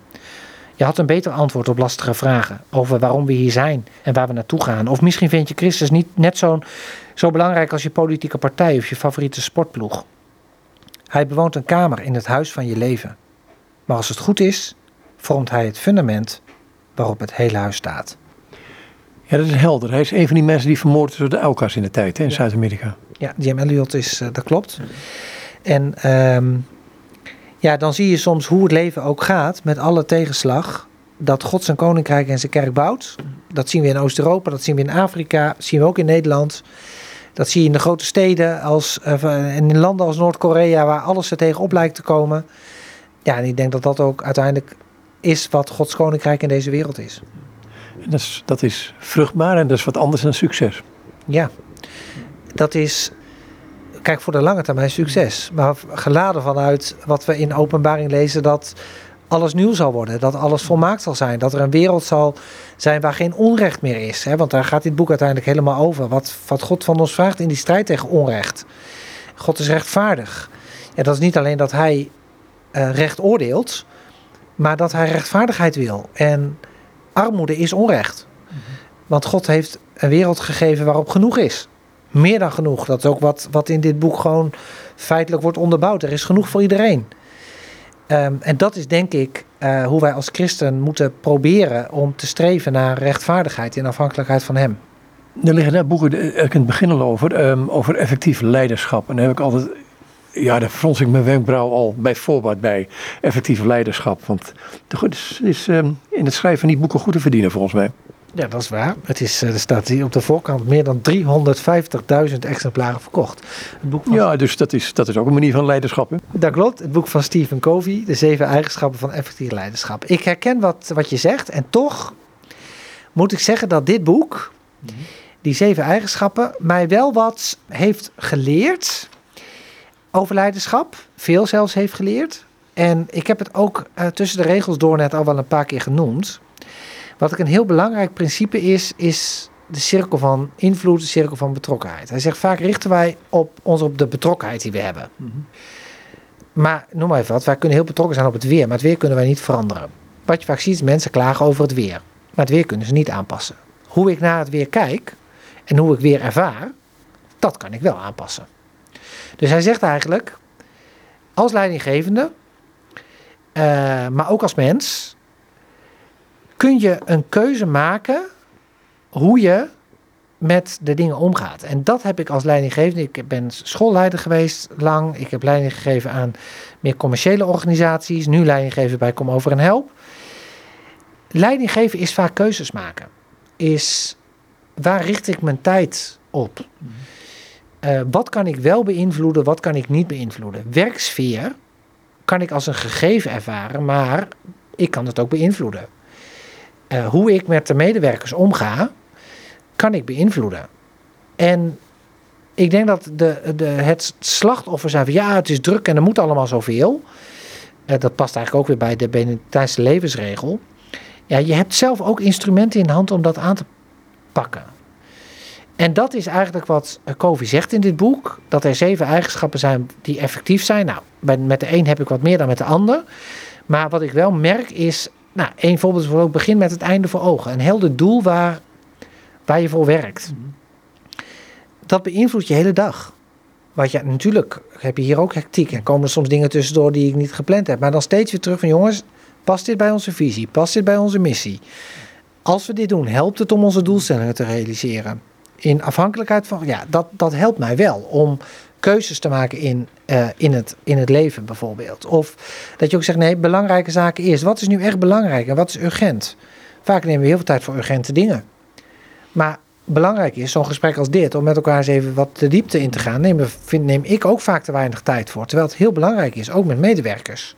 Je had een beter antwoord op lastige vragen over waarom we hier zijn en waar we naartoe gaan. Of misschien vind je Christus niet net zo, zo belangrijk als je politieke partij of je favoriete sportploeg. Hij bewoont een kamer in het huis van je leven. Maar als het goed is, vormt hij het fundament waarop het hele huis staat. Ja, dat is helder. Hij is een van die mensen die vermoord is door de Aukas in de tijd hè, in Zuid-Amerika. Ja, Jim Elliot is, uh, dat klopt. En um, ja, dan zie je soms hoe het leven ook gaat met alle tegenslag. Dat God zijn koninkrijk en zijn kerk bouwt. Dat zien we in Oost-Europa, dat zien we in Afrika, dat zien we ook in Nederland. Dat zie je in de grote steden als, uh, in landen als Noord-Korea, waar alles er tegenop lijkt te komen. Ja, en ik denk dat dat ook uiteindelijk is wat Gods koninkrijk in deze wereld is. Dat is, dat is vruchtbaar en dat is wat anders dan succes. Ja, dat is kijk voor de lange termijn succes. Maar geladen vanuit wat we in openbaring lezen dat alles nieuw zal worden. Dat alles volmaakt zal zijn. Dat er een wereld zal zijn waar geen onrecht meer is. Hè? Want daar gaat dit boek uiteindelijk helemaal over. Wat, wat God van ons vraagt in die strijd tegen onrecht. God is rechtvaardig. Ja, dat is niet alleen dat hij uh, recht oordeelt. Maar dat hij rechtvaardigheid wil. En armoede is onrecht. Mhm. Want God heeft een wereld gegeven waarop genoeg is meer dan genoeg. Dat is ook wat, wat in dit boek gewoon feitelijk wordt onderbouwd. Er is genoeg voor iedereen. Ehm, en dat is denk ik uh, hoe wij als christen moeten proberen om te streven naar rechtvaardigheid in afhankelijkheid van Hem. Er liggen daar boeken, eh, ik het begin al over, um, over effectief leiderschap. En daar heb ik altijd, ja, daar frons ik mijn wenkbrauw al bij voorbaat bij, effectief leiderschap. Want het is, is um, in het schrijven die boeken goed te verdienen volgens mij. Ja, dat is waar. Het is, eh, er staat hier op de voorkant meer dan 350.000 exemplaren verkocht. Het boek van... Ja, dus dat is, dat is ook een manier van leiderschap. Hè? Dat klopt. Het boek van Stephen Covey, De Zeven Eigenschappen van Effectief Leiderschap. Ik herken wat, wat je zegt en toch moet ik zeggen dat dit boek, die zeven eigenschappen, mij wel wat heeft geleerd over leiderschap. Veel zelfs heeft geleerd. En ik heb het ook uh, tussen de regels door net al wel een paar keer genoemd. Wat ik een heel belangrijk principe is, is de cirkel van invloed, de cirkel van betrokkenheid. Hij zegt vaak richten wij op, ons op de betrokkenheid die we hebben. Mhm. Maar noem maar even wat, wij kunnen heel betrokken zijn op het weer, maar het weer kunnen wij niet veranderen. Wat je vaak ziet is mensen klagen over het weer, maar het weer kunnen ze niet aanpassen. Hoe ik naar het weer kijk en hoe ik weer ervaar, dat kan ik wel aanpassen. Dus hij zegt eigenlijk, als leidinggevende, uh, maar ook als mens, kun je een keuze maken hoe je met de dingen omgaat. En dat heb ik als leidinggevende. Ik ben schoolleider geweest lang. Ik heb leiding gegeven aan meer commerciële organisaties. Nu leiding geven bij Kom Over en Help. Leiding geven is vaak keuzes maken. Is waar richt ik mijn tijd op? Uh, wat kan ik wel beïnvloeden, wat kan ik niet beïnvloeden? Werksfeer kan ik als een gegeven ervaren, maar ik kan het ook beïnvloeden. Eh, hoe ik met de medewerkers omga, kan ik beïnvloeden. En ik denk dat de, de, het slachtoffer zijn van ja, het is druk en er moet allemaal zoveel. Uh, dat past eigenlijk ook weer bij de Benedictijnse levensregel. Ja, je hebt zelf ook instrumenten in de hand om dat aan te pakken. En dat is eigenlijk wat Covey zegt in dit boek. Dat er zeven eigenschappen zijn die effectief zijn. Nou, met de een heb ik wat meer dan met de ander. Maar wat ik wel merk is, nou, één voorbeeld is ook begin met het einde voor ogen. Een helder doel waar, waar je voor werkt. Dat beïnvloedt je hele dag. Want ja, natuurlijk heb je hier ook hectiek en komen er soms dingen tussendoor die ik niet gepland heb. Maar dan steeds weer terug van jongens, past dit bij onze visie? Past dit bij onze missie? Als we dit doen, helpt het om onze doelstellingen te realiseren? In afhankelijkheid van, ja, dat, dat helpt mij wel om keuzes te maken in, uh, in, het, in het leven bijvoorbeeld. Of dat je ook zegt, nee, belangrijke zaken eerst. Wat is nu echt belangrijk en wat is urgent? Vaak nemen we heel veel tijd voor urgente dingen. Maar belangrijk is, zo'n gesprek als dit, om met elkaar eens even wat de diepte in te gaan, neem, vind, neem ik ook vaak te weinig tijd voor. Terwijl het heel belangrijk is, ook met medewerkers.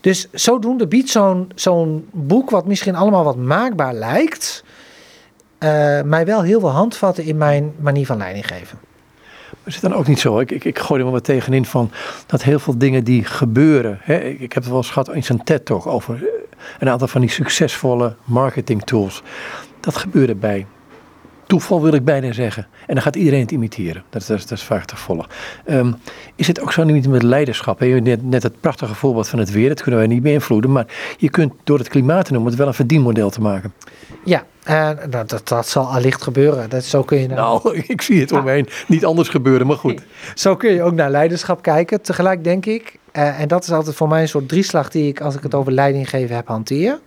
Dus zodoende biedt zo'n zo'n boek, wat misschien allemaal wat maakbaar lijkt, uh, mij wel heel veel handvatten in mijn manier van leiding geven. Is het dan ook niet zo? Ik, ik, ik gooi er wel wat tegenin van dat heel veel dingen die gebeuren. Hè, ik, heb het wel eens gehad in zijn TED toch over eh, een aantal van die succesvolle marketing tools. Dat gebeurde bij toeval wil ik bijna zeggen. En dan gaat iedereen het imiteren. Dat, is, dat is vaak te volgen. Um, is het ook zo niet met leiderschap? Hè? Net, net het prachtige voorbeeld van het weer, dat kunnen wij niet beïnvloeden. Maar je kunt door het klimaat te noemen het wel een verdienmodel te maken. Ja, en dat, dat, dat, zal allicht gebeuren. Dat, zo kun je nou, ik zie het omheen niet anders gebeuren, maar goed. Zo kun je ook naar leiderschap kijken. Tegelijk denk ik, uh, en dat is altijd voor mij een soort drieslag die ik, als ik het over leiding geven heb, hanteer.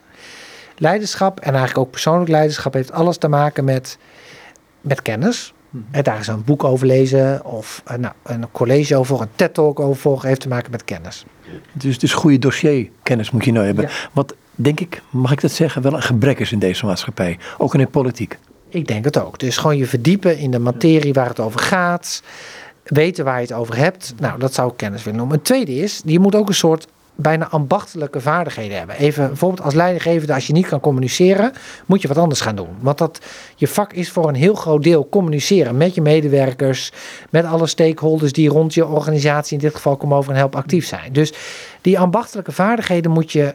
Leiderschap en eigenlijk ook persoonlijk leiderschap heeft alles te maken met met kennis. En mhm. daar is een boek over lezen of uh, nou, een college over, een TED-talk over volgen, heeft te maken met kennis. Dus, dus goede dossierkennis moet je nou hebben. Wat denk ik, mag ik dat zeggen, wel een gebrek is in deze maatschappij. Ook in de politiek. Ik denk het ook. Dus gewoon je verdiepen in de materie waar het over gaat. Weten waar je het over hebt. Nou, dat zou ik kennis willen noemen. Het tweede is, je moet ook een soort bijna ambachtelijke vaardigheden hebben. Even bijvoorbeeld als leidinggevende, als je niet kan communiceren, moet je wat anders gaan doen. Want dat, je vak is voor een heel groot deel communiceren met je medewerkers, met alle stakeholders die rond je organisatie in dit geval komen over en help actief zijn. Dus die ambachtelijke vaardigheden moet je,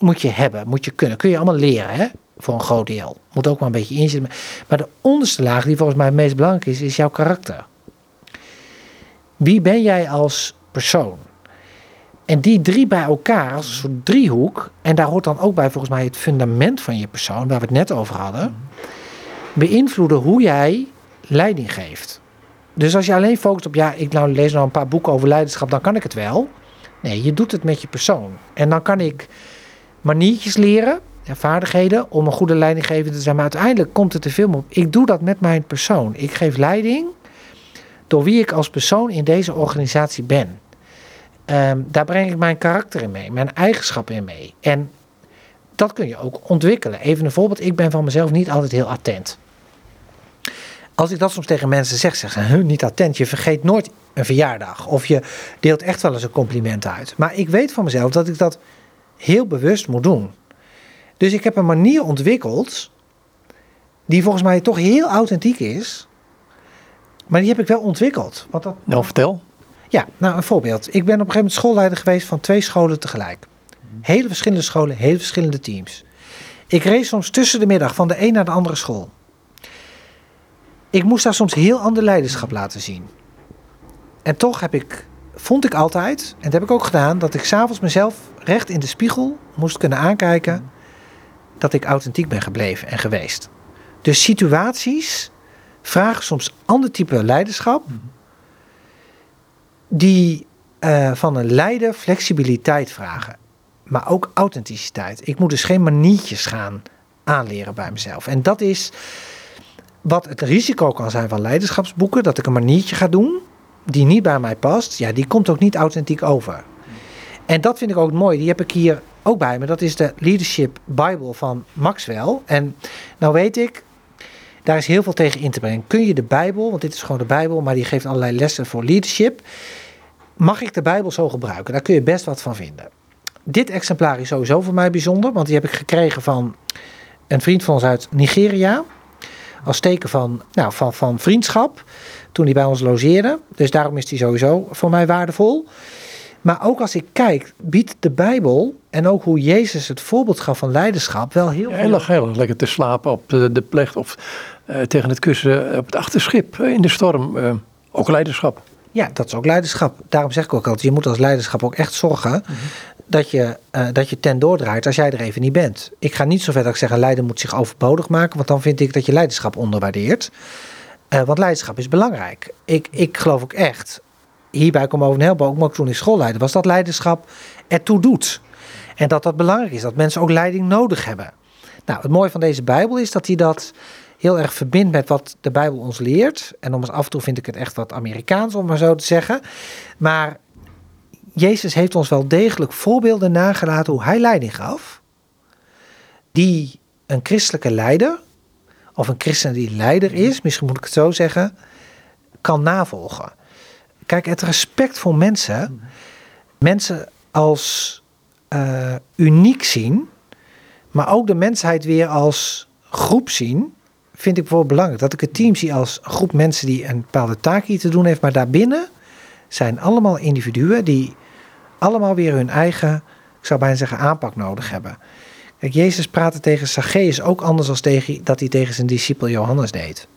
moet je hebben, moet je kunnen. Kun je allemaal leren, hè? Voor een groot deel. Moet ook wel een beetje inzitten. Maar de onderste laag, die volgens mij het meest belangrijk is, is jouw karakter. Wie ben jij als persoon? En die drie bij elkaar als een soort driehoek, en daar hoort dan ook bij volgens mij het fundament van je persoon, waar we het net over hadden, beïnvloeden hoe jij leiding geeft. Dus als je alleen focust op, ja, ik nou lees nou een paar boeken over leiderschap, dan kan ik het wel. Nee, je doet het met je persoon. En dan kan ik maniertjes leren, ja, vaardigheden, om een goede leidinggever te zijn. Maar uiteindelijk komt het te veel op. Ik doe dat met mijn persoon. Ik geef leiding door wie ik als persoon in deze organisatie ben. Ehm, daar breng ik mijn karakter in mee, mijn eigenschappen in mee. En dat kun je ook ontwikkelen. Even een voorbeeld, ik ben van mezelf niet altijd heel attent. Als ik dat soms tegen mensen zeg, zeggen ze, niet attent, je vergeet nooit een verjaardag. Of je deelt echt wel eens een compliment uit. Maar ik weet van mezelf dat ik dat heel bewust moet doen. Dus ik heb een manier ontwikkeld, die volgens mij toch heel authentiek is. Maar die heb ik wel ontwikkeld. Wat dat... Nou, vertel. Ja, nou een voorbeeld. Ik ben op een gegeven moment schoolleider geweest van twee scholen tegelijk. Hele verschillende scholen, hele verschillende teams. Ik reed soms tussen de middag van de een naar de andere school. Ik moest daar soms heel ander leiderschap laten zien. En toch heb ik, vond ik altijd, en dat heb ik ook gedaan, dat ik s'avonds mezelf recht in de spiegel moest kunnen aankijken dat ik authentiek ben gebleven en geweest. Dus situaties vragen soms ander type leiderschap die uh, van een leider flexibiliteit vragen, maar ook authenticiteit. Ik moet dus geen maniertjes gaan aanleren bij mezelf. En dat is wat het risico kan zijn van leiderschapsboeken, dat ik een maniertje ga doen die niet bij mij past. Ja, die komt ook niet authentiek over. En dat vind ik ook mooi. Die heb ik hier ook bij me. Dat is de Leadership Bible van Maxwell. En nou weet ik, daar is heel veel tegen in te brengen. Kun je de Bijbel, want dit is gewoon de Bijbel, maar die geeft allerlei lessen voor leadership. Mag ik de Bijbel zo gebruiken? Daar kun je best wat van vinden. Dit exemplaar is sowieso voor mij bijzonder, want die heb ik gekregen van een vriend van ons uit Nigeria. als teken van, nou, van, van vriendschap toen hij bij ons logeerde. Dus daarom is hij sowieso voor mij waardevol. Maar ook als ik kijk, biedt de Bijbel en ook hoe Jezus het voorbeeld gaf van leiderschap wel heel veel. Heel erg, heel erg lekker te slapen op de, de plecht of uh, tegen het kussen op het achterschip in de storm. Uh, ook leiderschap. Ja, dat is ook leiderschap. Daarom zeg ik ook altijd, je moet als leiderschap ook echt zorgen mm -hmm. dat, je, dat je ten doordraait als jij er even niet bent. Ik ga niet zo ver dat ik zeg, een leider moet zich overbodig maken, want dan vind ik dat je leiderschap onderwaardeert. Uh, want leiderschap is belangrijk. Ik, ik geloof ook echt, hierbij kom over een heleboel, ook maar toen ik schoolleider was, dat leiderschap ertoe doet. En dat dat belangrijk is, dat mensen ook leiding nodig hebben. Nou, het mooie van deze Bijbel is dat hij dat heel erg verbindt met wat de Bijbel ons leert. En om af en toe vind ik het echt wat Amerikaans, om maar zo te zeggen. Maar Jezus heeft ons wel degelijk voorbeelden nagelaten hoe hij leiding gaf. Die een christelijke leider, of een christen die leider is, misschien moet ik het zo zeggen, kan navolgen. Kijk, het respect voor mensen, mensen als uh, uniek zien, maar ook de mensheid weer als groep zien, vind ik bijvoorbeeld belangrijk. Dat ik het team zie als een groep mensen die een bepaalde taak hier te doen heeft, maar daarbinnen zijn allemaal individuen die allemaal weer hun eigen, ik zou bijna zeggen, aanpak nodig hebben. Kijk, Jezus praatte tegen Zacchaeus ook anders dan tegen, dat hij tegen zijn discipel Johannes deed.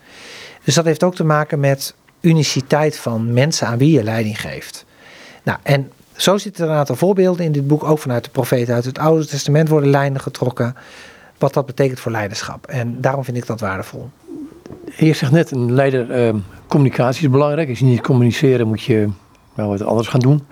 Dus dat heeft ook te maken met uniciteit van mensen aan wie je leiding geeft. Nou, en zo zitten er een aantal voorbeelden in dit boek, ook vanuit de profeten uit het Oude Testament worden lijnen getrokken wat dat betekent voor leiderschap. En daarom vind ik dat waardevol. Je zegt net, een leider, uh, communicatie is belangrijk. Als je niet communiceren, moet je wel wat anders gaan doen.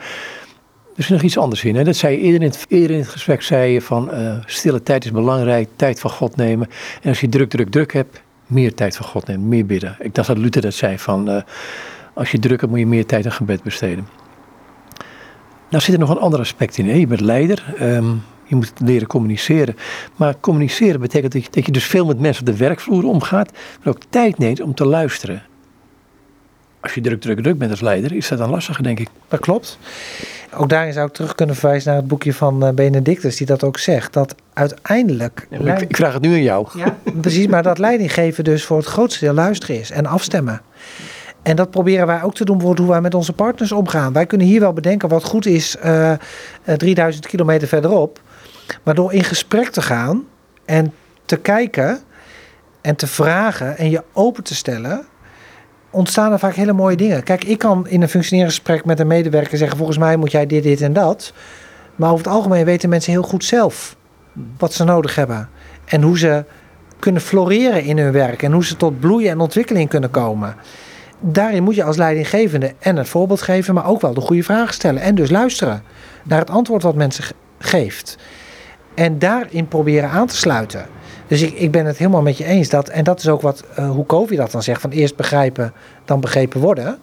Er is nog iets anders in. Hè? Dat zei je eerder in het, gesprek, zei je van uh, stille tijd is belangrijk, tijd van God nemen. En als je druk, druk, druk hebt, meer tijd van God nemen, meer bidden. Ik dacht dat Luther dat zei van, uh, als je druk hebt, moet je meer tijd aan gebed besteden. Nou zit er nog een ander aspect in. Hè? Je bent leider. Um, je moet leren communiceren. Maar communiceren betekent dat je, dat je dus veel met mensen op de werkvloer omgaat, maar ook tijd neemt om te luisteren. Als je druk, druk, druk bent als leider, is dat dan lastiger, denk ik. Dat klopt. Ook daarin zou ik terug kunnen verwijzen naar het boekje van eh, Benedictus, die dat ook zegt. Dat uiteindelijk. Ja, leid... ik, vraag het nu aan jou. Ja, precies, maar dat leidinggeven dus voor het grootste deel luisteren is en afstemmen. En dat proberen wij ook te doen, bijvoorbeeld hoe wij met onze partners omgaan. Wij kunnen hier wel bedenken wat goed is uh, uh, 3000 kilometer verderop. Maar door in gesprek te gaan en te kijken en te vragen en je open te stellen, ontstaan er vaak hele mooie dingen. Kijk, ik kan in een functionerend gesprek met een medewerker zeggen: volgens mij moet jij dit, dit en dat. Maar over het algemeen weten mensen heel goed zelf wat ze nodig hebben. En hoe ze kunnen floreren in hun werk. En hoe ze tot bloeien en ontwikkeling kunnen komen. Daarin moet je als leidinggevende en het voorbeeld geven, maar ook wel de goede vragen stellen. En dus luisteren naar het antwoord wat mensen geeft. En daarin proberen aan te sluiten. Dus ik, ik ben het helemaal met je eens. Dat, en dat is ook wat, uh, hoe Kovi dat dan zegt: van eerst begrijpen, dan begrepen worden.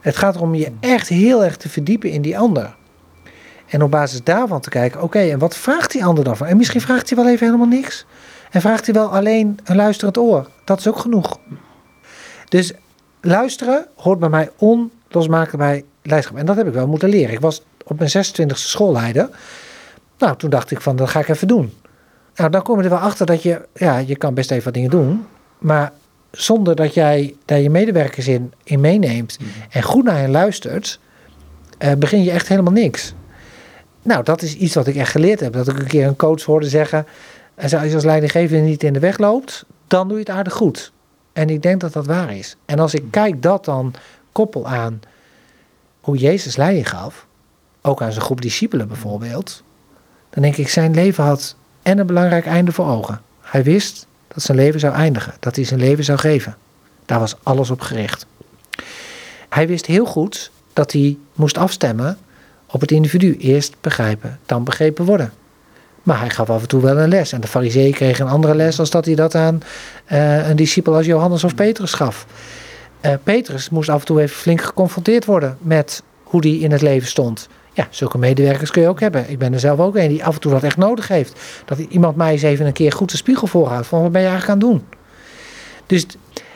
Het gaat erom je echt heel erg te verdiepen in die ander. En op basis daarvan te kijken: oké, en wat vraagt die ander dan van? En misschien vraagt hij wel even helemaal niks. En vraagt hij wel alleen een luisterend oor. Dat is ook genoeg. Dus luisteren hoort bij mij onlosmakelijk bij leiderschap. En dat heb ik wel moeten leren. Ik was op mijn 26e schoolleider. Nou, toen dacht ik van, dat ga ik even doen. Nou, dan kom je er wel achter dat je, ja, je kan best even wat dingen doen. Maar zonder dat jij daar je medewerkers in, in meeneemt mhm. en goed naar hen luistert, uh, begin je echt helemaal niks. Nou, dat is iets wat ik echt geleerd heb. Dat ik een keer een coach hoorde zeggen, als je als leidinggevende niet in de weg loopt, dan doe je het aardig goed. En ik denk dat dat waar is. En als ik kijk dat dan koppel aan hoe Jezus leiding gaf, ook aan zijn groep discipelen bijvoorbeeld, dan denk ik, zijn leven had en een belangrijk einde voor ogen. Hij wist dat zijn leven zou eindigen, dat hij zijn leven zou geven. Daar was alles op gericht. Hij wist heel goed dat hij moest afstemmen op het individu. Eerst begrijpen, dan begrepen worden. Maar hij gaf af en toe wel een les. En de fariseeën kregen een andere les als dat hij dat aan uh, een discipel als Johannes of Petrus gaf. Uh, Petrus moest af en toe even flink geconfronteerd worden met hoe hij in het leven stond. Ja, zulke medewerkers kun je ook hebben. Ik ben er zelf ook een die af en toe dat echt nodig heeft. Dat iemand mij eens even een keer goed de spiegel voorhoudt van wat ben je eigenlijk aan het doen. Dus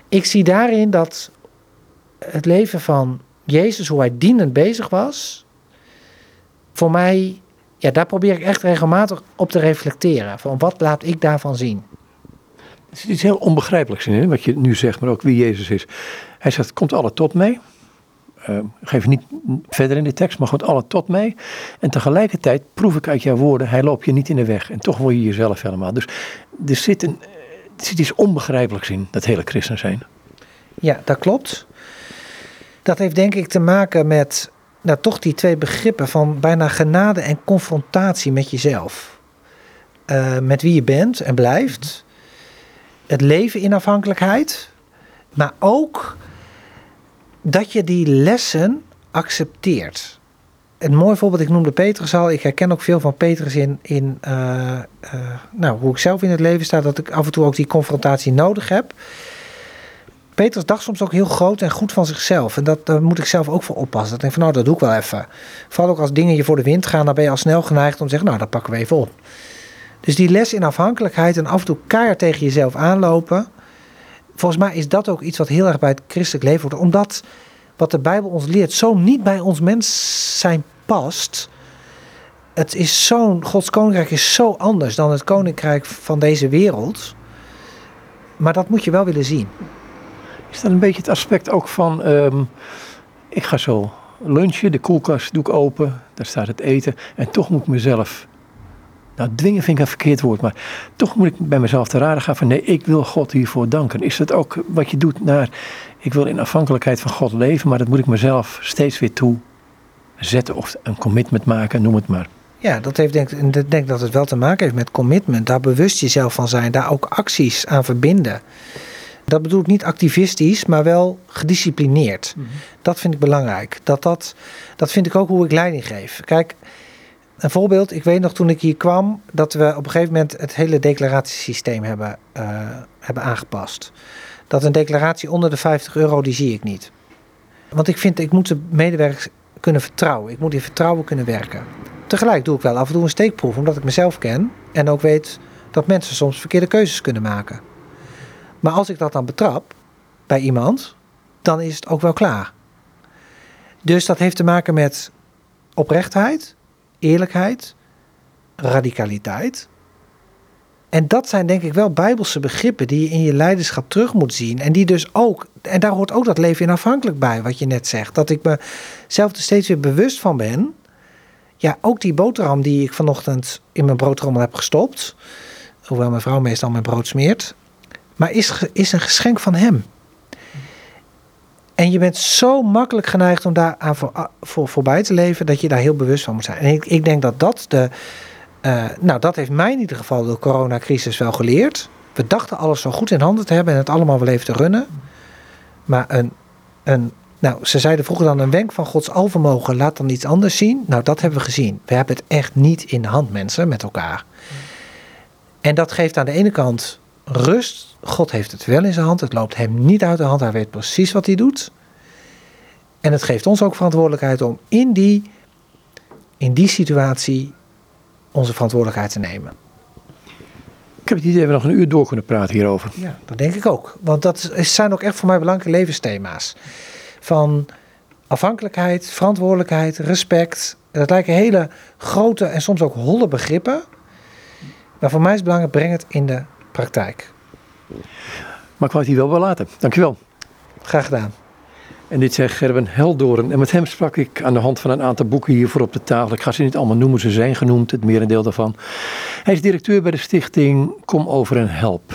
ik zie daarin dat het leven van Jezus, hoe hij dienend bezig was, voor mij, ja, daar probeer ik echt regelmatig op te reflecteren. Van wat laat ik daarvan zien? Het is iets heel onbegrijpelijks in, hè, wat je nu zegt, maar ook wie Jezus is. Hij zegt, komt alle tot mij. Uh, geef niet verder in de tekst, maar gewoon alle tot mij. En tegelijkertijd proef ik uit jouw woorden, hij loopt je niet in de weg. En toch word je jezelf helemaal. Dus er zit, een, iets onbegrijpelijks in, dat hele christen zijn. Ja, dat klopt. Dat heeft denk ik te maken met nou, toch die twee begrippen van bijna genade en confrontatie met jezelf. Uh, met wie je bent en blijft. Het leven in afhankelijkheid. Maar ook dat je die lessen accepteert. Een mooi voorbeeld, ik noemde Petrus al. Ik herken ook veel van Petrus in, in uh, uh, nou, hoe ik zelf in het leven sta. Dat ik af en toe ook die confrontatie nodig heb. Petrus dacht soms ook heel groot en goed van zichzelf. En dat, daar moet ik zelf ook voor oppassen. Dat ik denk van nou, dat doe ik wel even. Vooral ook als dingen je voor de wind gaan, dan ben je al snel geneigd om te zeggen, nou, dat pakken we even op. Dus die les in afhankelijkheid en af en toe keihard tegen jezelf aanlopen. Volgens mij is dat ook iets wat heel erg bij het christelijk leven wordt. Omdat wat de Bijbel ons leert zo niet bij ons mens zijn past. Het is zo'n, Gods koninkrijk is zo anders dan het koninkrijk van deze wereld. Maar dat moet je wel willen zien. Is dat een beetje het aspect ook van, ehm, ik ga zo lunchen, de koelkast doe ik open, daar staat het eten. En toch moet ik mezelf, nou dwingen vind ik een verkeerd woord, maar toch moet ik bij mezelf te raden gaan van nee, ik wil God hiervoor danken. Is dat ook wat je doet naar, ik wil in afhankelijkheid van God leven, maar dat moet ik mezelf steeds weer toe zetten of een commitment maken, noem het maar. Ja, dat heeft denk ik denk dat het wel te maken heeft met commitment. Daar bewust jezelf van zijn, daar ook acties aan verbinden. Dat bedoel ik niet activistisch, maar wel gedisciplineerd. Mhm. Dat vind ik belangrijk. Dat, dat, dat vind ik ook hoe ik leiding geef. Kijk, een voorbeeld. Ik weet nog toen ik hier kwam dat we op een gegeven moment het hele declaratiesysteem hebben, uh, hebben aangepast. Dat een declaratie onder de 50 euro, die zie ik niet. Want ik vind, ik moet de medewerkers kunnen vertrouwen. Ik moet in vertrouwen kunnen werken. Tegelijk doe ik wel af en toe een steekproef, omdat ik mezelf ken en ook weet dat mensen soms verkeerde keuzes kunnen maken. Maar als ik dat dan betrap bij iemand, dan is het ook wel klaar. Dus dat heeft te maken met oprechtheid, eerlijkheid, radicaliteit. En dat zijn denk ik wel bijbelse begrippen die je in je leiderschap terug moet zien. En die dus ook, en daar hoort ook dat leven in afhankelijk bij, wat je net zegt. Dat ik mezelf er steeds weer bewust van ben. Ja, ook die boterham die ik vanochtend in mijn broodrommel heb gestopt. Hoewel mijn vrouw meestal mijn brood smeert maar is, is een geschenk van Hem. En je bent zo makkelijk geneigd om daar aan voor, voor, voorbij te leven, dat je daar heel bewust van moet zijn. En ik, ik denk dat dat de. Uh, nou, dat heeft mij in ieder geval de coronacrisis wel geleerd. We dachten alles zo goed in handen te hebben en het allemaal wel even te runnen. Maar een, een nou, ze zeiden vroeger dan een wenk van Gods alvermogen, laat dan iets anders zien. Nou, dat hebben we gezien. We hebben het echt niet in de hand, mensen, met elkaar. En dat geeft aan de ene kant rust. God heeft het wel in zijn hand. Het loopt hem niet uit de hand. Hij weet precies wat hij doet. En het geeft ons ook verantwoordelijkheid om in die, in die situatie onze verantwoordelijkheid te nemen. Ik heb het idee dat we nog een uur door kunnen praten hierover. Ja, dat denk ik ook. Want dat zijn ook echt voor mij belangrijke levensthema's. Van afhankelijkheid, verantwoordelijkheid, respect. Dat lijken hele grote en soms ook holle begrippen. Maar voor mij is het belangrijk, breng het in de praktijk. Maar ik wou het hier wel wel laten. Dankjewel. Graag gedaan. En dit zegt Gerben Heldoren. En met hem sprak ik aan de hand van een aantal boeken hiervoor op de tafel. Ik ga ze niet allemaal noemen, ze zijn genoemd, het merendeel daarvan. Hij is directeur bij de stichting Kom Over en Help.